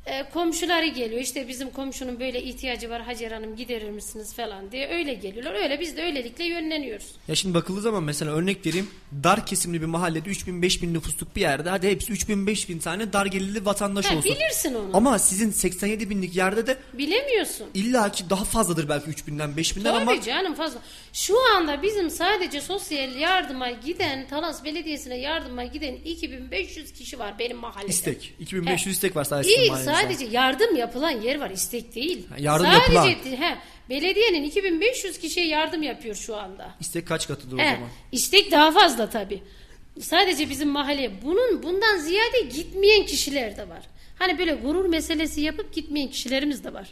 e, komşuları geliyor. İşte bizim komşunun böyle ihtiyacı var Hacer Hanım giderir misiniz falan diye öyle geliyorlar. Öyle biz de öylelikle yönleniyoruz. Ya şimdi bakıldığı zaman mesela örnek vereyim. Dar kesimli bir mahallede 3000 5000 nüfusluk bir yerde hadi hepsi 3000 5000 tane dar gelirli vatandaş Ha, olsun. bilirsin onu. Ama sizin 87 binlik yerde de Bilemiyorsun. illaki daha fazladır belki 3000'den 5000'den Tabii ama canım fazla. Şu anda bizim sadece sosyal yardıma giden Talas Belediyesi'ne yardıma giden 2500 kişi var benim mahallemde. istek. 2500 istek var sadece İyi. Sadece yardım yapılan yer var istek değil. Ha, yardım sadece yapılan. he, belediyenin 2500 kişiye yardım yapıyor şu anda. İstek kaç katıdır o He, zaman? istek daha fazla tabi. Sadece bizim mahalleye bunun bundan ziyade gitmeyen kişiler de var. Hani böyle gurur meselesi yapıp gitmeyen kişilerimiz de var.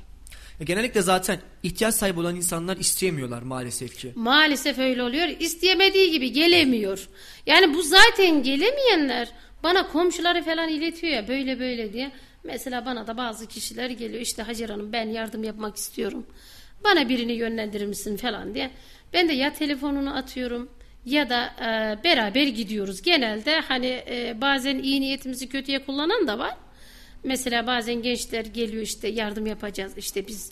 Ya genellikle zaten ihtiyaç sahibi olan insanlar isteyemiyorlar maalesef ki. Maalesef öyle oluyor. İsteyemediği gibi gelemiyor. Yani bu zaten gelemeyenler bana komşuları falan iletiyor ya böyle böyle diye. Mesela bana da bazı kişiler geliyor işte Hacer Hanım ben yardım yapmak istiyorum. Bana birini yönlendirir misin falan diye. Ben de ya telefonunu atıyorum ya da e, beraber gidiyoruz. Genelde hani e, bazen iyi niyetimizi kötüye kullanan da var. Mesela bazen gençler geliyor işte yardım yapacağız işte biz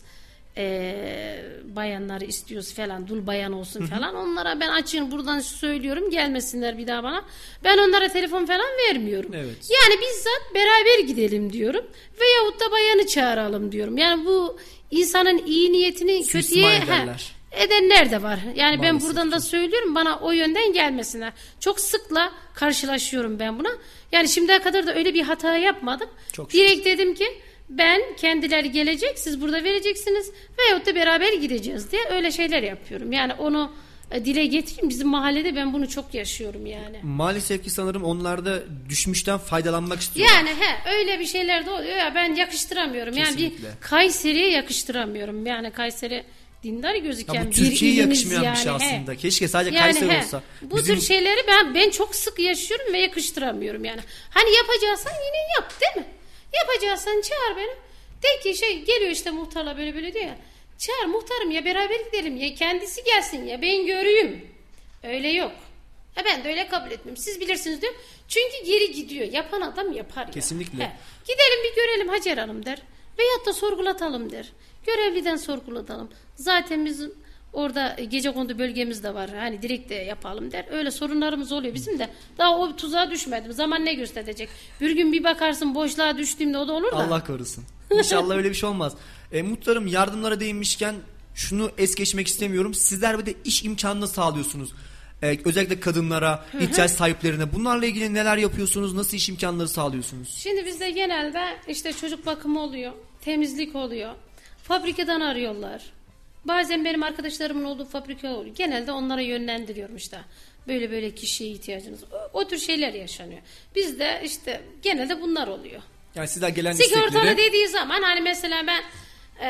eee, bayanları istiyoruz falan dul bayan olsun falan onlara ben açın buradan söylüyorum gelmesinler bir daha bana ben onlara telefon falan vermiyorum Evet. yani bizzat beraber gidelim diyorum veyahut da bayanı çağıralım diyorum yani bu insanın iyi niyetini Suistimal kötüye ederler. he, edenler de var. Yani ben Maalesef buradan da söylüyorum bana o yönden gelmesinler. Çok sıkla karşılaşıyorum ben buna. Yani şimdiye kadar da öyle bir hata yapmadım. Çok Direkt dedim ki Ben kendileri gelecek siz burada vereceksiniz veyahut da beraber gideceğiz diye öyle şeyler yapıyorum. Yani onu e, dile getireyim bizim mahallede ben bunu çok yaşıyorum yani. Maalesef ki sanırım onlar da düşmüşten faydalanmak istiyor. Yani he öyle bir şeyler de oluyor ya ben yakıştıramıyorum. Yani Kesinlikle. bir Kayseri'ye yakıştıramıyorum. Yani Kayseri dindar gözüken Ya bu Türkiye'ye yakışmayan bir şey yani, he. aslında. Keşke sadece Yani Kayseri he, olsa. Bu Bizim- tür şeyleri ben ben çok sık yaşıyorum ve yakıştıramıyorum yani. Hani yapacaksan yine yap değil mi? Yapacaksan çağır beni. De ki şey geliyor işte muhtarla böyle böyle diyor ya. Çağır muhtarım ya beraber gidelim ya kendisi gelsin ya ben göreyim. Öyle yok. Ha ben de öyle kabul etmiyorum. Siz bilirsiniz diyor. Çünkü geri gidiyor. Yapan adam yapar ya. Kesinlikle. Gidelim bir görelim Hacer Hanım der. Veyahut da sorgulatalım der. Görevliden sorgulatalım. Zaten bizim orada gece kondu bölgemiz de var. Hani direkt de yapalım der. Öyle sorunlarımız oluyor bizim de. Daha o tuzağa düşmedim. Zaman ne gösterecek? Bir gün bir bakarsın boşluğa düştüğümde o da olur da. Allah korusun. İnşallah öyle bir şey olmaz. E, muhtarım yardımlara değinmişken şunu es geçmek istemiyorum. Sizler bir de iş imkanını sağlıyorsunuz. E, özellikle kadınlara, ihtiyaç sahiplerine. Bunlarla ilgili neler yapıyorsunuz? Nasıl iş imkanları sağlıyorsunuz? Şimdi bizde genelde işte çocuk bakımı oluyor, temizlik oluyor, fabrikadan arıyorlar. Bazen benim arkadaşlarımın olduğu fabrika oluyor. Genelde onlara yönlendiriyorum işte. Böyle böyle kişiye ihtiyacınız. O, o tür şeyler yaşanıyor. Bizde işte genelde bunlar oluyor. Yani sizler gelen Sigortalı istekleri... dediği zaman hani mesela ben e,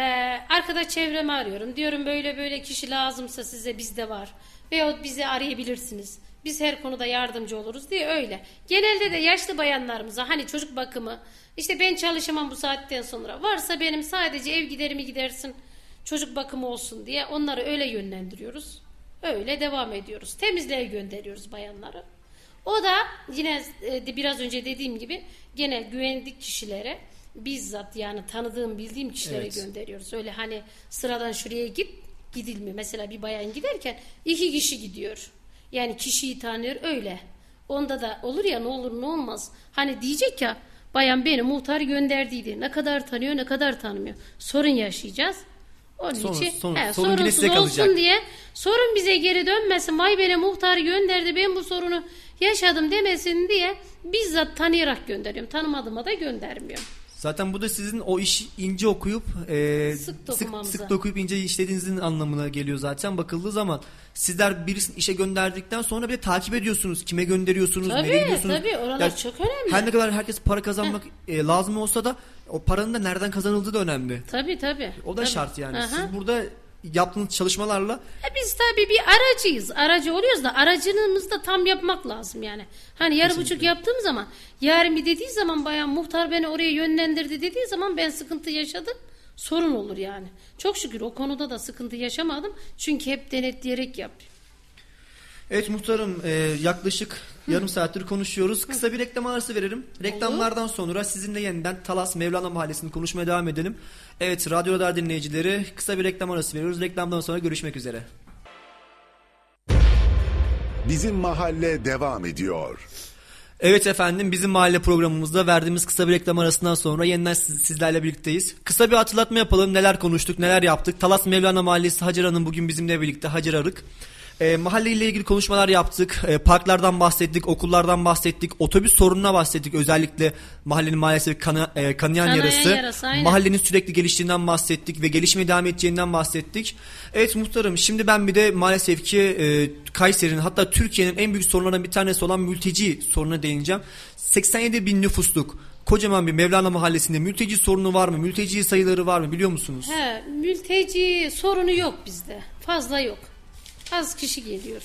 arkadaş çevremi arıyorum. Diyorum böyle böyle kişi lazımsa size bizde var. Veyahut bizi arayabilirsiniz. Biz her konuda yardımcı oluruz diye öyle. Genelde de yaşlı bayanlarımıza hani çocuk bakımı işte ben çalışamam bu saatten sonra. Varsa benim sadece ev giderimi gidersin çocuk bakımı olsun diye onları öyle yönlendiriyoruz. Öyle devam ediyoruz. Temizliğe gönderiyoruz bayanları. O da yine e, biraz önce dediğim gibi gene güvenlik kişilere bizzat yani tanıdığım bildiğim kişilere Evet. gönderiyoruz. Öyle hani sıradan şuraya git gidilmiyor. Mesela bir bayan giderken iki kişi gidiyor. Yani kişiyi tanıyor öyle. Onda da olur ya ne olur ne olmaz. Hani diyecek ya bayan beni muhtar gönderdiydi. Ne kadar tanıyor ne kadar tanımıyor. Sorun yaşayacağız. Onun Sorun- için sorun- he, sorun sorunsuz size kalacak. olsun diye sorun bize geri dönmesin. Vay beni muhtar gönderdi ben bu sorunu yaşadım demesin diye bizzat tanıyarak gönderiyorum. Tanımadığıma da göndermiyorum. Zaten bu da sizin o işi ince okuyup e, Sık sık, sık dokuyup ince işlediğinizin anlamına geliyor zaten bakıldığı zaman. Sizler birisini işe gönderdikten sonra bir de takip ediyorsunuz. Kime gönderiyorsunuz, Tabii, nereye gidiyorsunuz. tabii, oralar çok önemli. Her ne kadar herkes para kazanmak e, lazım olsa da o paranın da nereden kazanıldığı da önemli. Tabii tabii. O da Tabii. şart yani. Aha. Siz burada yaptığınız çalışmalarla E biz tabii bir aracıyız. Aracı oluyoruz da aracılığımızı da tam yapmak lazım yani. Hani yarı buçuk yaptığım zaman yarın bir dediği zaman bayan muhtar beni oraya yönlendirdi dediği zaman ben sıkıntı yaşadım. Sorun olur yani. Çok şükür o konuda da sıkıntı yaşamadım. Çünkü hep denetleyerek yapıyorum. Evet muhtarım e, yaklaşık yarım saattir konuşuyoruz. Kısa bir reklam arası verelim. Reklamlardan sonra sizinle yeniden Talas Mevlana Mahallesi'ni konuşmaya devam edelim. Evet Radyo Radar dinleyicileri kısa bir reklam arası veriyoruz. Reklamdan sonra görüşmek üzere. Bizim mahalle devam ediyor. Evet efendim bizim mahalle programımızda verdiğimiz kısa bir reklam arasından sonra yeniden siz- sizlerle birlikteyiz. Kısa bir hatırlatma yapalım neler konuştuk neler yaptık. Talas Mevlana Mahallesi Hacer Hanım bugün bizimle birlikte Hacer Arık. E, mahalle ile ilgili konuşmalar yaptık. E, parklardan bahsettik, okullardan bahsettik, otobüs sorununa bahsettik. Özellikle mahallenin maalesef kana, e, kanayan, Kanayan yarası. yarası, aynen. Mahallenin sürekli geliştiğinden bahsettik ve gelişmeye devam edeceğinden bahsettik. Evet muhtarım şimdi ben bir de maalesef ki e, Kayseri'nin hatta Türkiye'nin en büyük sorunlarından bir tanesi olan mülteci sorununa değineceğim. 87 bin nüfusluk kocaman bir Mevlana mahallesinde mülteci sorunu var mı? Mülteci sayıları var mı biliyor musunuz? He, mülteci sorunu yok bizde. Fazla yok. Az kişi geliyor.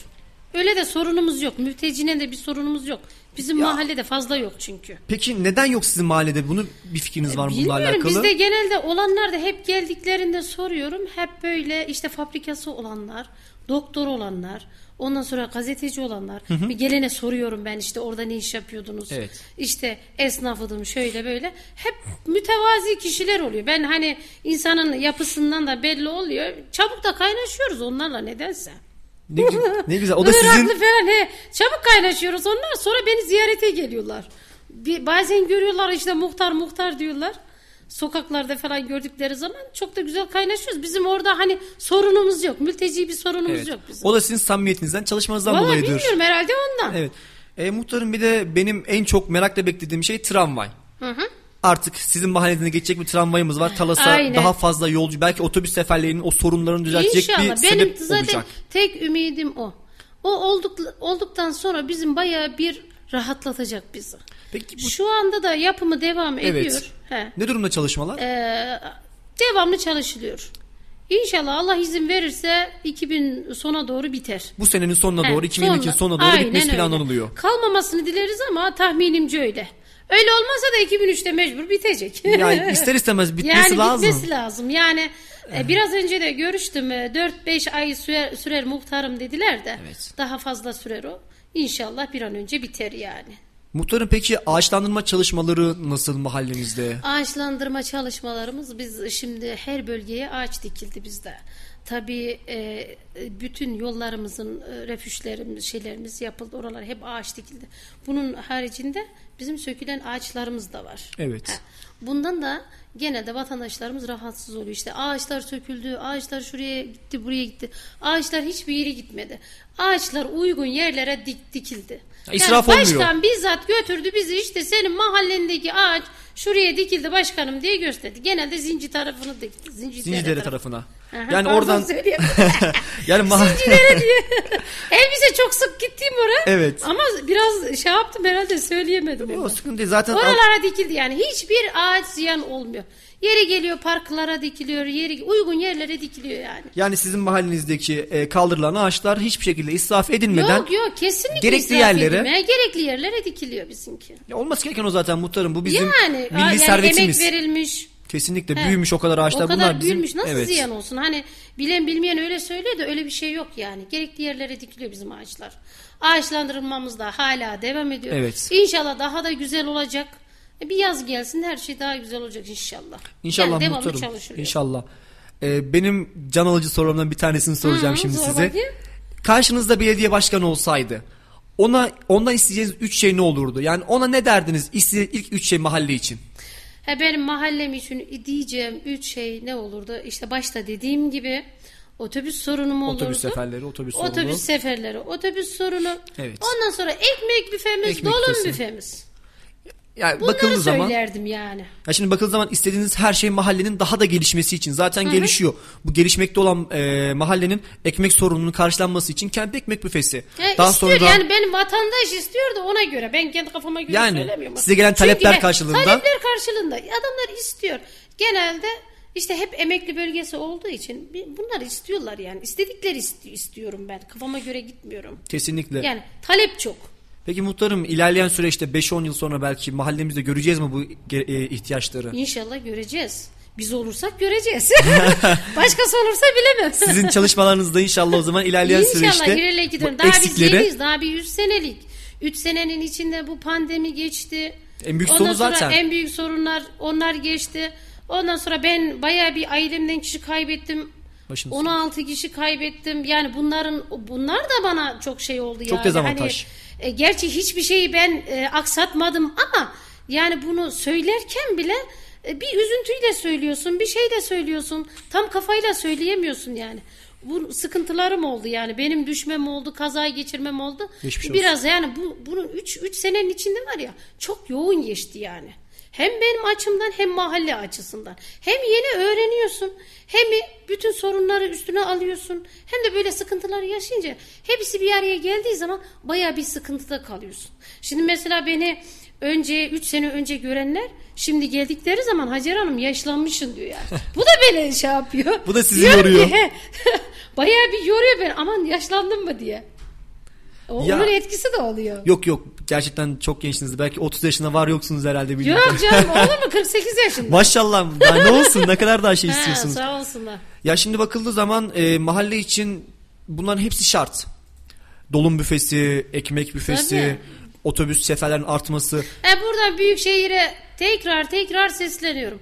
Öyle de sorunumuz yok. Mültecinin de bir sorunumuz yok. Bizim Ya. mahallede fazla yok çünkü. Peki neden yok sizin mahallede? Bunu bir fikriniz var mı bununla Bilmiyorum alakalı? bizde genelde olanlar da hep geldiklerinde soruyorum. Hep böyle işte fabrikası olanlar, doktor olanlar, ondan sonra gazeteci olanlar. Bir gelene soruyorum ben işte orada ne iş yapıyordunuz? Evet. İşte esnafıdım şöyle böyle. Hep mütevazi kişiler oluyor. Ben hani insanın yapısından da belli oluyor. Çabuk da kaynaşıyoruz onlarla nedense. Ne, ne güzel. O da Iraklı sizin falan he. Çabuk kaynaşıyoruz onlar sonra beni ziyarete geliyorlar. Bir, bazen görüyorlar işte muhtar muhtar diyorlar. Sokaklarda falan gördükleri zaman çok da güzel kaynaşıyoruz. Bizim orada hani sorunumuz yok. Mülteci bir sorunumuz Evet. yok bizim. O da sizin samimiyetinizden, çalışmanızdan Vallahi dolayıdır. bilmiyorum herhalde ondan. Evet. E, muhtarım bir de benim en çok merakla beklediğim şey tramvay. Hı hı. Artık sizin mahallenizde geçecek bir tramvayımız var. Talas'a Aynen. daha fazla yolcu belki otobüs seferlerinin o sorunlarını düzeltecek İnşallah. bir Benim sebep zaten olacak. tek ümidim o. O olduk, olduktan sonra bizim bayağı bir rahatlatacak bizi. Peki bu Şu anda da yapımı devam ediyor. evet. He. Ne durumda çalışmalar? Ee, devamlı çalışılıyor. İnşallah Allah izin verirse 2000 sona doğru biter. bu senenin sonuna He, doğru 2022 sonuna- sonuna doğru bitmesi planlanılıyor. Kalmamasını dileriz ama tahminimce öyle. Öyle olmasa da 2003'te mecbur bitecek. Yani ister istemez bitmesi yani lazım. bitmesi lazım. Yani e, biraz önce de görüştüm. e, 4-5 ay sürer, sürer muhtarım dediler de. Evet. Daha fazla sürer o. İnşallah bir an önce biter yani. Muhtarım peki ağaçlandırma çalışmaları nasıl mahallenizde? Ağaçlandırma çalışmalarımız biz şimdi her bölgeye ağaç dikildi bizde. Tabii e, bütün yollarımızın e, refüjlerimiz, şeylerimiz yapıldı. Oralar hep ağaç dikildi. Bunun haricinde bizim sökülen ağaçlarımız da var. Evet. Ha, Bundan da gene de vatandaşlarımız rahatsız oluyor. İşte ağaçlar söküldü, ağaçlar şuraya gitti, buraya gitti. Ağaçlar hiçbir yere gitmedi. Ağaçlar uygun yerlere dik, dikildi. İsraf olmuyor. başkan bizzat götürdü bizi işte senin mahallendeki ağaç şuraya dikildi başkanım diye gösterdi. Genelde zinci tarafını dikti. Zincidere, Zincirlere tarafı. tarafına. Aha, Yani oradan yani mahalle Zincirlere diye. Elbise çok sık gittiğim oraya. Evet. Ama biraz şey yaptım herhalde söyleyemedim. o onu. sıkıntı değil. Zaten Oralara dikildi yani hiçbir ağaç ziyan olmuyor. Yeri geliyor parklara dikiliyor, yeri uygun yerlere dikiliyor yani. yani sizin mahallenizdeki e, kaldırılan ağaçlar hiçbir şekilde israf edilmeden Yok yok kesinlikle gerekli israf yerlere- edilmeye, gerekli yerlere dikiliyor bizimki. Ya olması gereken o zaten muhtarım. Bu bizim yani, milli yani servetimiz. emek verilmiş. Kesinlikle He. büyümüş o kadar ağaçlar. O kadar Bunlar bizim büyümüş nasıl evet. ziyan olsun? Hani bilen bilmeyen öyle söylüyor da öyle bir şey yok yani. Gerekli yerlere dikiliyor bizim ağaçlar. Ağaçlandırılmamız da hala devam ediyor. Evet. İnşallah daha da güzel olacak. E, Bir yaz gelsin her şey daha güzel olacak inşallah. İnşallah yani devamlı muhtarım. İnşallah. Ee, benim can alıcı sorularımdan bir tanesini soracağım Hı, şimdi size. bakayım. Karşınızda belediye başkanı olsaydı ona ondan isteyeceğiniz üç şey ne olurdu? Yani ona ne derdiniz? İstediğiniz ilk üç şey mahalle için. He benim mahallem için diyeceğim üç şey ne olurdu? İşte başta dediğim gibi otobüs sorunum olurdu. Otobüs seferleri, otobüs sorunu. Otobüs seferleri, otobüs sorunu. Evet. Ondan sonra ekmek büfemiz, Ekmek dolum büfemiz. Yani Bunları bakıldığı zaman söylerdim yani. Ya şimdi bakıldığı zaman istediğiniz her şey mahallenin daha da gelişmesi için zaten gelişiyor. Bu gelişmekte olan e, mahallenin ekmek sorununun karşılanması için kendi ekmek büfesi. Ya daha istiyor sonra yani benim vatandaş istiyor da ona göre. Ben kendi kafama göre Yani söylemiyorum. size gelen Çünkü talepler he, karşılığında- Talepler karşılığında. Adamlar istiyor. Genelde işte hep emekli bölgesi olduğu için bunlar istiyorlar yani. İstedikleri isti- istiyorum ben. Kafama göre gitmiyorum. kesinlikle. Yani talep çok. Peki muhtarım ilerleyen süreçte 5-10 yıl sonra belki mahallemizde göreceğiz mi bu ge- e, ihtiyaçları? İnşallah göreceğiz. Biz olursak göreceğiz. Başkası olursa bilemem. Sizin çalışmalarınızda inşallah o zaman ilerleyen İnşallah süreçte ilerle gidiyorum. Daha biz eksikleri yeniyiz. Daha bir 100 senelik. 3 senenin içinde bu pandemi geçti. En büyük Ondan sorun zaten. En büyük sorunlar onlar geçti. Ondan sonra ben bayağı bir ailemden kişi kaybettim. Başınız 16 kişi kaybettim. Yani bunların bunlar da bana çok şey oldu Çok yani. dezavantaj. Hani, e, gerçi hiçbir şeyi ben e, aksatmadım ama yani bunu söylerken bile e, bir üzüntüyle söylüyorsun, bir şey de söylüyorsun. Tam kafayla söyleyemiyorsun yani. Bu sıkıntılarım oldu yani. Benim düşmem oldu, kaza geçirmem oldu. Geçmiş olsun. Biraz yani bu bunun 3 3 senenin içinde var ya çok yoğun geçti yani. Hem benim açımdan hem mahalle açısından. Hem yeni öğreniyorsun hem bütün sorunları üstüne alıyorsun. Hem de böyle sıkıntıları yaşayınca hepsi bir araya geldiği zaman baya bir sıkıntıda kalıyorsun. Şimdi mesela beni önce 3 sene önce görenler şimdi geldikleri zaman Hacer Hanım yaşlanmışsın diyor yani. Bu da beni şey yapıyor. Bu da sizi Diyorum yoruyor. ki, Bayağı bir yoruyor beni aman yaşlandın mı diye. O, Ya- Onun etkisi de oluyor. Yok yok gerçekten çok gençsiniz. Belki 30 yaşında var yoksunuz herhalde bilmiyorum. Yok canım olur mu 48 yaşında. Maşallah daha ne olsun ne kadar daha şey istiyorsunuz. sağ olsunlar. Ya şimdi bakıldığı zaman e, mahalle için bunların hepsi şart. Dolum büfesi, ekmek büfesi, Tabii. otobüs seferlerin artması. E buradan Büyükşehir'e tekrar tekrar sesleniyorum.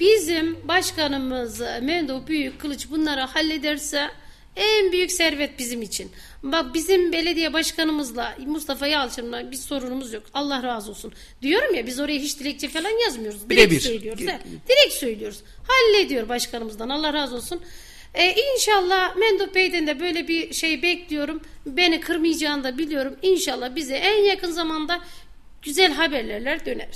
Bizim başkanımız Mendo Büyük Kılıç bunları hallederse en büyük servet bizim için. Bak bizim belediye başkanımızla Mustafa Yalçın'la bir sorunumuz yok. Allah razı olsun. Diyorum ya biz oraya hiç dilekçe falan yazmıyoruz. Direkt Birebir. söylüyoruz. Direkt- he. Direkt söylüyoruz. Hallediyor başkanımızdan. Allah razı olsun. E, inşallah Mendo Bey'den de böyle bir şey bekliyorum. Beni kırmayacağını da biliyorum. İnşallah bize en yakın zamanda güzel haberlerler döner.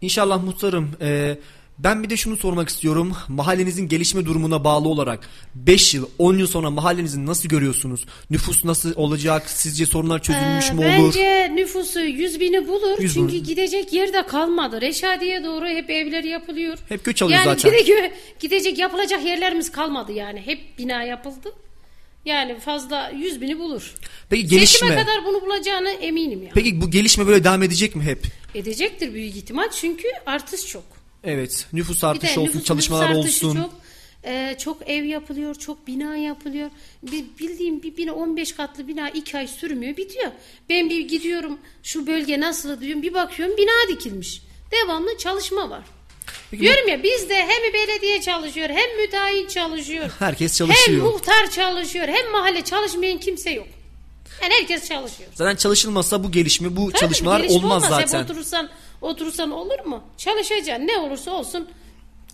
İnşallah muhtarım. Ee, ben bir de şunu sormak istiyorum. Mahallenizin gelişme durumuna bağlı olarak 5 yıl, 10 yıl sonra mahallenizi nasıl görüyorsunuz? Nüfus nasıl olacak? Sizce sorunlar çözülmüş Ee, mü olur? Bence nüfusu 100 bini bulur. 100 çünkü bin. gidecek yer de kalmadı. Reşadiye doğru hep evler yapılıyor. Hep göç alıyor yani zaten. Gidecek, gidecek yapılacak yerlerimiz kalmadı yani. Hep bina yapıldı. Yani fazla 100 bini bulur. Peki Seçime gelişme. kadar bunu bulacağını eminim yani. Peki bu gelişme böyle devam edecek mi hep? Edecektir büyük ihtimal çünkü artış çok. Evet. Nüfus Bir de artışı olsun, nüfus- çalışmalar nüfus artışı olsun. Çok, Ee, çok ev yapılıyor, çok bina yapılıyor. Bir, bildiğim bir bina 15 katlı bina 2 ay sürmüyor, bitiyor. Ben bir gidiyorum şu bölge nasıl diyorum bir bakıyorum bina dikilmiş. Devamlı çalışma var. Peki Diyorum ya bizde hem belediye çalışıyor, hem müteahhit çalışıyor. Herkes Hem çalışıyor. muhtar çalışıyor, hem mahalle çalışmayan kimse yok. Yani herkes çalışıyor. Zaten çalışılmasa bu gelişme, bu Tabii, çalışmalar gelişme olmaz olmaz. Hep zaten. oturursan, oturursan olur mu? Çalışacaksın. Ne olursa olsun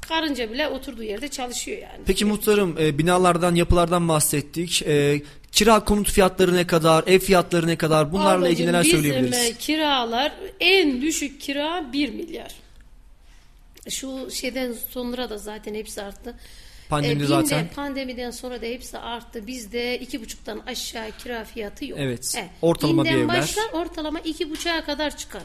karınca bile oturduğu yerde çalışıyor yani. Peki muhtarım e, binalardan, yapılardan bahsettik. E, kira konut fiyatları ne kadar, ev fiyatları ne kadar bunlarla ilgili neler Ablacığım, söyleyebiliriz? Bizim e, kiralar en düşük kira 1 milyar. Şu şeyden sonra da zaten hepsi arttı. Pandemide binde- zaten. Pandemiden sonra da hepsi arttı. Bizde iki buçuktan aşağı kira fiyatı yok. Evet. Ortalama bir evler. başlar ortalama iki buçuğa kadar çıkar.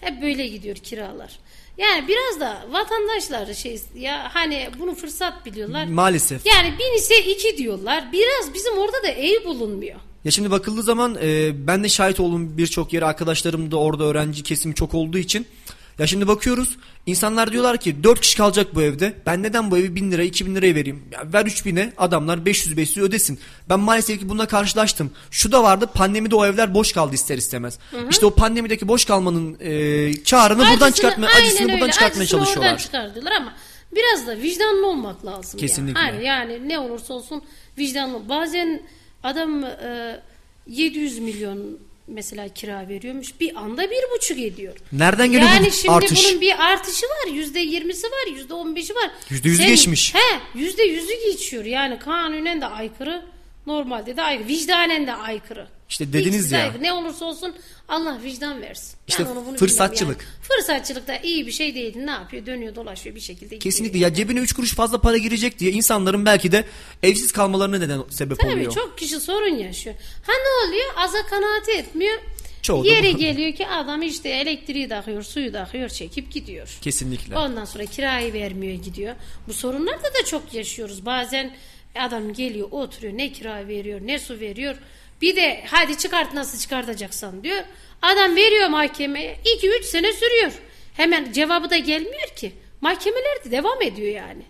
Hep böyle gidiyor kiralar. Yani biraz da vatandaşlar şey ya hani bunu fırsat biliyorlar. Maalesef. Yani bin ise iki diyorlar. Biraz bizim orada da ev bulunmuyor. Ya şimdi bakıldığı zaman e, ben de şahit oldum birçok yere arkadaşlarım da orada öğrenci kesimi çok olduğu için. Ya şimdi bakıyoruz insanlar diyorlar ki 4 kişi kalacak bu evde. Ben neden bu evi 1000 lira 2000 liraya vereyim? Ya ver 3000'e adamlar 500 500 ödesin. Ben maalesef ki bununla karşılaştım. Şu da vardı pandemide o evler boş kaldı ister istemez. İşte o pandemideki boş kalmanın e, karını buradan Acısını- çıkartma aynen acısını buradan öyle, çıkartmaya acısını çalışıyorlar. Oradan çıkardılar ama biraz da vicdanlı olmak lazım. Kesinlikle. Yani. Yani ne olursa olsun vicdanlı. Bazen adam e, 700 milyon mesela kira veriyormuş. Bir anda bir buçuk ediyor. Nereden geliyor yani bu şimdi artış? bunun bir artışı var. Yüzde yirmisi var. Yüzde on beşi var. Yüzde Sen- geçmiş. He yüzde yüzü geçiyor. Yani kanunen de aykırı. Normalde de aykırı. Vicdanen de aykırı. İşte dediniz de ya. aykırı. Ne olursa olsun Allah vicdan versin. Ben İşte onu bunu fırsatçılık. yani. Fırsatçılık da iyi bir şey değil. Ne yapıyor? Dönüyor dolaşıyor bir şekilde. gidiyor. Kesinlikle ya cebine 3 kuruş fazla para girecek diye insanların belki de evsiz kalmalarına neden sebep Tabii oluyor. çok kişi sorun yaşıyor. Ha ne oluyor? Aza kanaat etmiyor. Çoğu bu. geliyor ki adam işte elektriği takıyor, suyu takıyor, çekip gidiyor. Kesinlikle. Ondan sonra kirayı vermiyor gidiyor. Bu sorunlarda da çok yaşıyoruz. Bazen adam geliyor oturuyor ne kira veriyor ne su veriyor. Bir de hadi çıkart nasıl çıkartacaksan diyor. Adam veriyor mahkemeye 2-3 sene sürüyor. Hemen cevabı da gelmiyor ki. Mahkemeler de devam ediyor yani.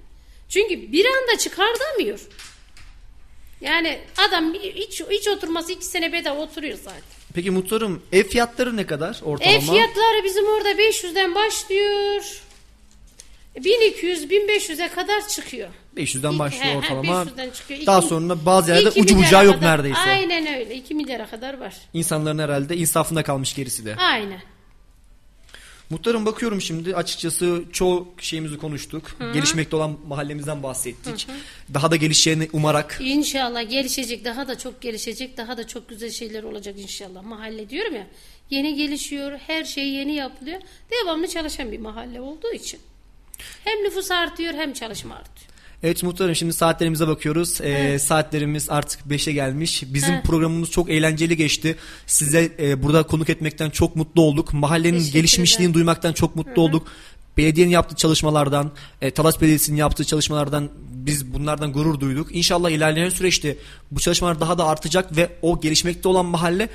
Çünkü bir anda çıkartamıyor. Yani adam hiç, hiç oturması 2 sene bedava oturuyor zaten. Peki muhtarım ev fiyatları ne kadar ortalama? Ev fiyatları bizim orada 500'den başlıyor. 1200-1500'e kadar çıkıyor. 500'den İlk- başlıyor he, ortalama. 500'den çıkıyor. Daha İki- sonra bazı yerlerde ucu bucağı yok kadar- neredeyse. Aynen öyle. 2 milyara kadar var. İnsanların herhalde insafında kalmış gerisi de. Aynen. Muhtarım bakıyorum şimdi açıkçası çoğu şeyimizi konuştuk. Gelişmekte olan mahallemizden bahsettik. Daha da gelişeceğini umarak İnşallah gelişecek. Daha da çok gelişecek. Daha da çok güzel şeyler olacak inşallah. Mahalle diyorum ya. Yeni gelişiyor. Her şey yeni yapılıyor. Devamlı çalışan bir mahalle olduğu için. Hem nüfus artıyor hem çalışma artıyor. Evet muhtarım şimdi saatlerimize bakıyoruz. Ee, Saatlerimiz artık 5'e gelmiş. Bizim Evet. programımız çok eğlenceli geçti. Size e, burada konuk etmekten çok mutlu olduk. Mahallenin Teşekkür gelişmişliğini ederim. duymaktan çok mutlu olduk. Belediyenin yaptığı çalışmalardan, e, Talas Belediyesi'nin yaptığı çalışmalardan biz bunlardan gurur duyduk. İnşallah ilerleyen süreçte bu çalışmalar daha da artacak ve o gelişmekte olan mahalle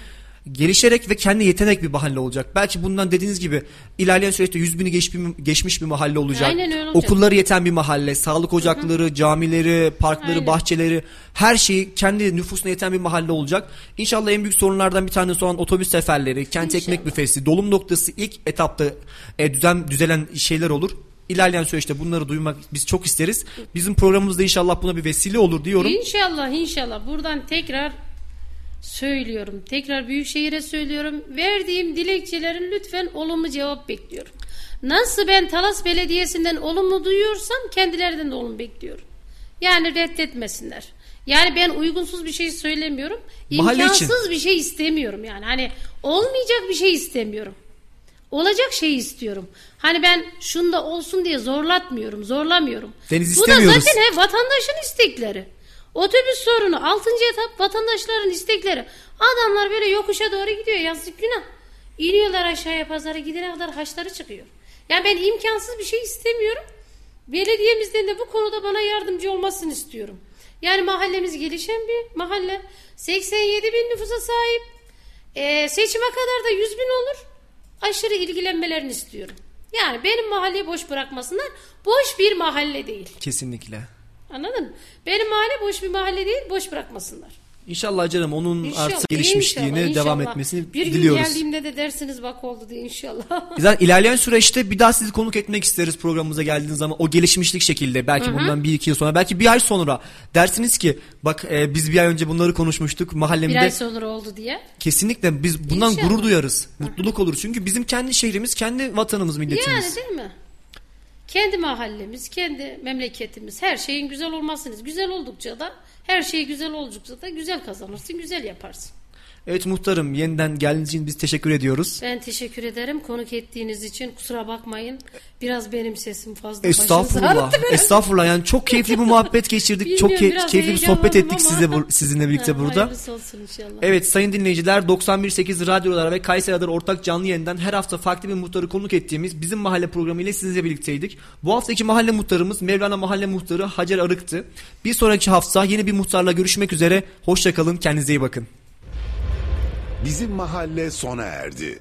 gelişerek ve kendi yetenek bir mahalle olacak. Belki bundan dediğiniz gibi ilerleyen süreçte 100 bini geç geçmiş bir mahalle olacak. Aynen öyle olacak. Okulları yeten bir mahalle, sağlık ocakları, camileri, parkları, Aynen. bahçeleri her şeyi kendi nüfusuna yeten bir mahalle olacak. İnşallah en büyük sorunlardan bir tanesi olan otobüs seferleri, kent ekmek İnşallah. büfesi, dolum noktası ilk etapta e, düzen düzelen şeyler olur. İlerleyen süreçte bunları duymak biz çok isteriz. Bizim programımızda inşallah buna bir vesile olur diyorum. İnşallah inşallah buradan tekrar söylüyorum. Tekrar Büyükşehir'e söylüyorum. Verdiğim dilekçelerin lütfen olumlu cevap bekliyorum. Nasıl ben Talas Belediyesi'nden olumlu duyuyorsam kendilerinden de olumlu bekliyorum. Yani reddetmesinler. Yani ben uygunsuz bir şey söylemiyorum. İmkansız bir şey istemiyorum yani. Hani olmayacak bir şey istemiyorum. Olacak şeyi istiyorum. Hani ben şunda olsun diye zorlatmıyorum, zorlamıyorum. Deniz Bu da istemiyoruz. zaten hep vatandaşın istekleri. Otobüs sorunu 6. etap vatandaşların istekleri. Adamlar böyle yokuşa doğru gidiyor yazık günah. İniyorlar aşağıya pazara gidene kadar haçları çıkıyor. Yani ben imkansız bir şey istemiyorum. Belediyemizden de bu konuda bana yardımcı olmasını istiyorum. Yani mahallemiz gelişen bir mahalle. 87 bin nüfusa sahip. Ee, seçime kadar da 100 bin olur. Aşırı ilgilenmelerini istiyorum. Yani benim mahalleyi boş bırakmasınlar. Boş bir mahalle değil. Kesinlikle. Anladın mı? Benim mahalle boş bir mahalle değil. Boş bırakmasınlar. İnşallah canım onun İnşallah, artık gelişmişliğini inşallah, devam inşallah. etmesini bir gün diliyoruz. geldiğimde de dersiniz bak oldu diye inşallah. Zaten ilerleyen süreçte bir daha sizi konuk etmek isteriz programımıza geldiğiniz zaman o gelişmişlik şekilde belki bundan bir iki yıl sonra belki bir ay sonra dersiniz ki bak e, biz bir ay önce bunları konuşmuştuk bir mahallemde ay sonra oldu diye. kesinlikle biz bundan İnşallah. gurur duyarız mutluluk olur çünkü bizim kendi şehrimiz kendi vatanımız milletimiz. Yani değil mi? Kendi mahallemiz, kendi memleketimiz, her şeyin güzel olmasını. Güzel oldukça da her şey güzel oldukça da güzel kazanırsın, güzel yaparsın. Evet muhtarım yeniden geldiğiniz için biz teşekkür ediyoruz. Ben teşekkür ederim konuk ettiğiniz için. Kusura bakmayın. Biraz benim sesim fazla Estağfurullah. Estağfurullah. Yani çok keyifli bir muhabbet geçirdik. çok Bilmiyorum, key- biraz keyifli bir sohbet ettik ama. size bu- sizinle birlikte Ha, burada. Olsun inşallah. Evet sayın dinleyiciler 91.8 radyolara ve Kayseri Radar ortak canlı yayından her hafta farklı bir muhtarı konuk ettiğimiz bizim mahalle programı ile sizinle birlikteydik. Bu haftaki mahalle muhtarımız Mevlana Mahalle Muhtarı Hacer Arık'tı. Bir sonraki hafta yeni bir muhtarla görüşmek üzere. Hoşçakalın kendinize iyi bakın. Bizim mahalle sona erdi.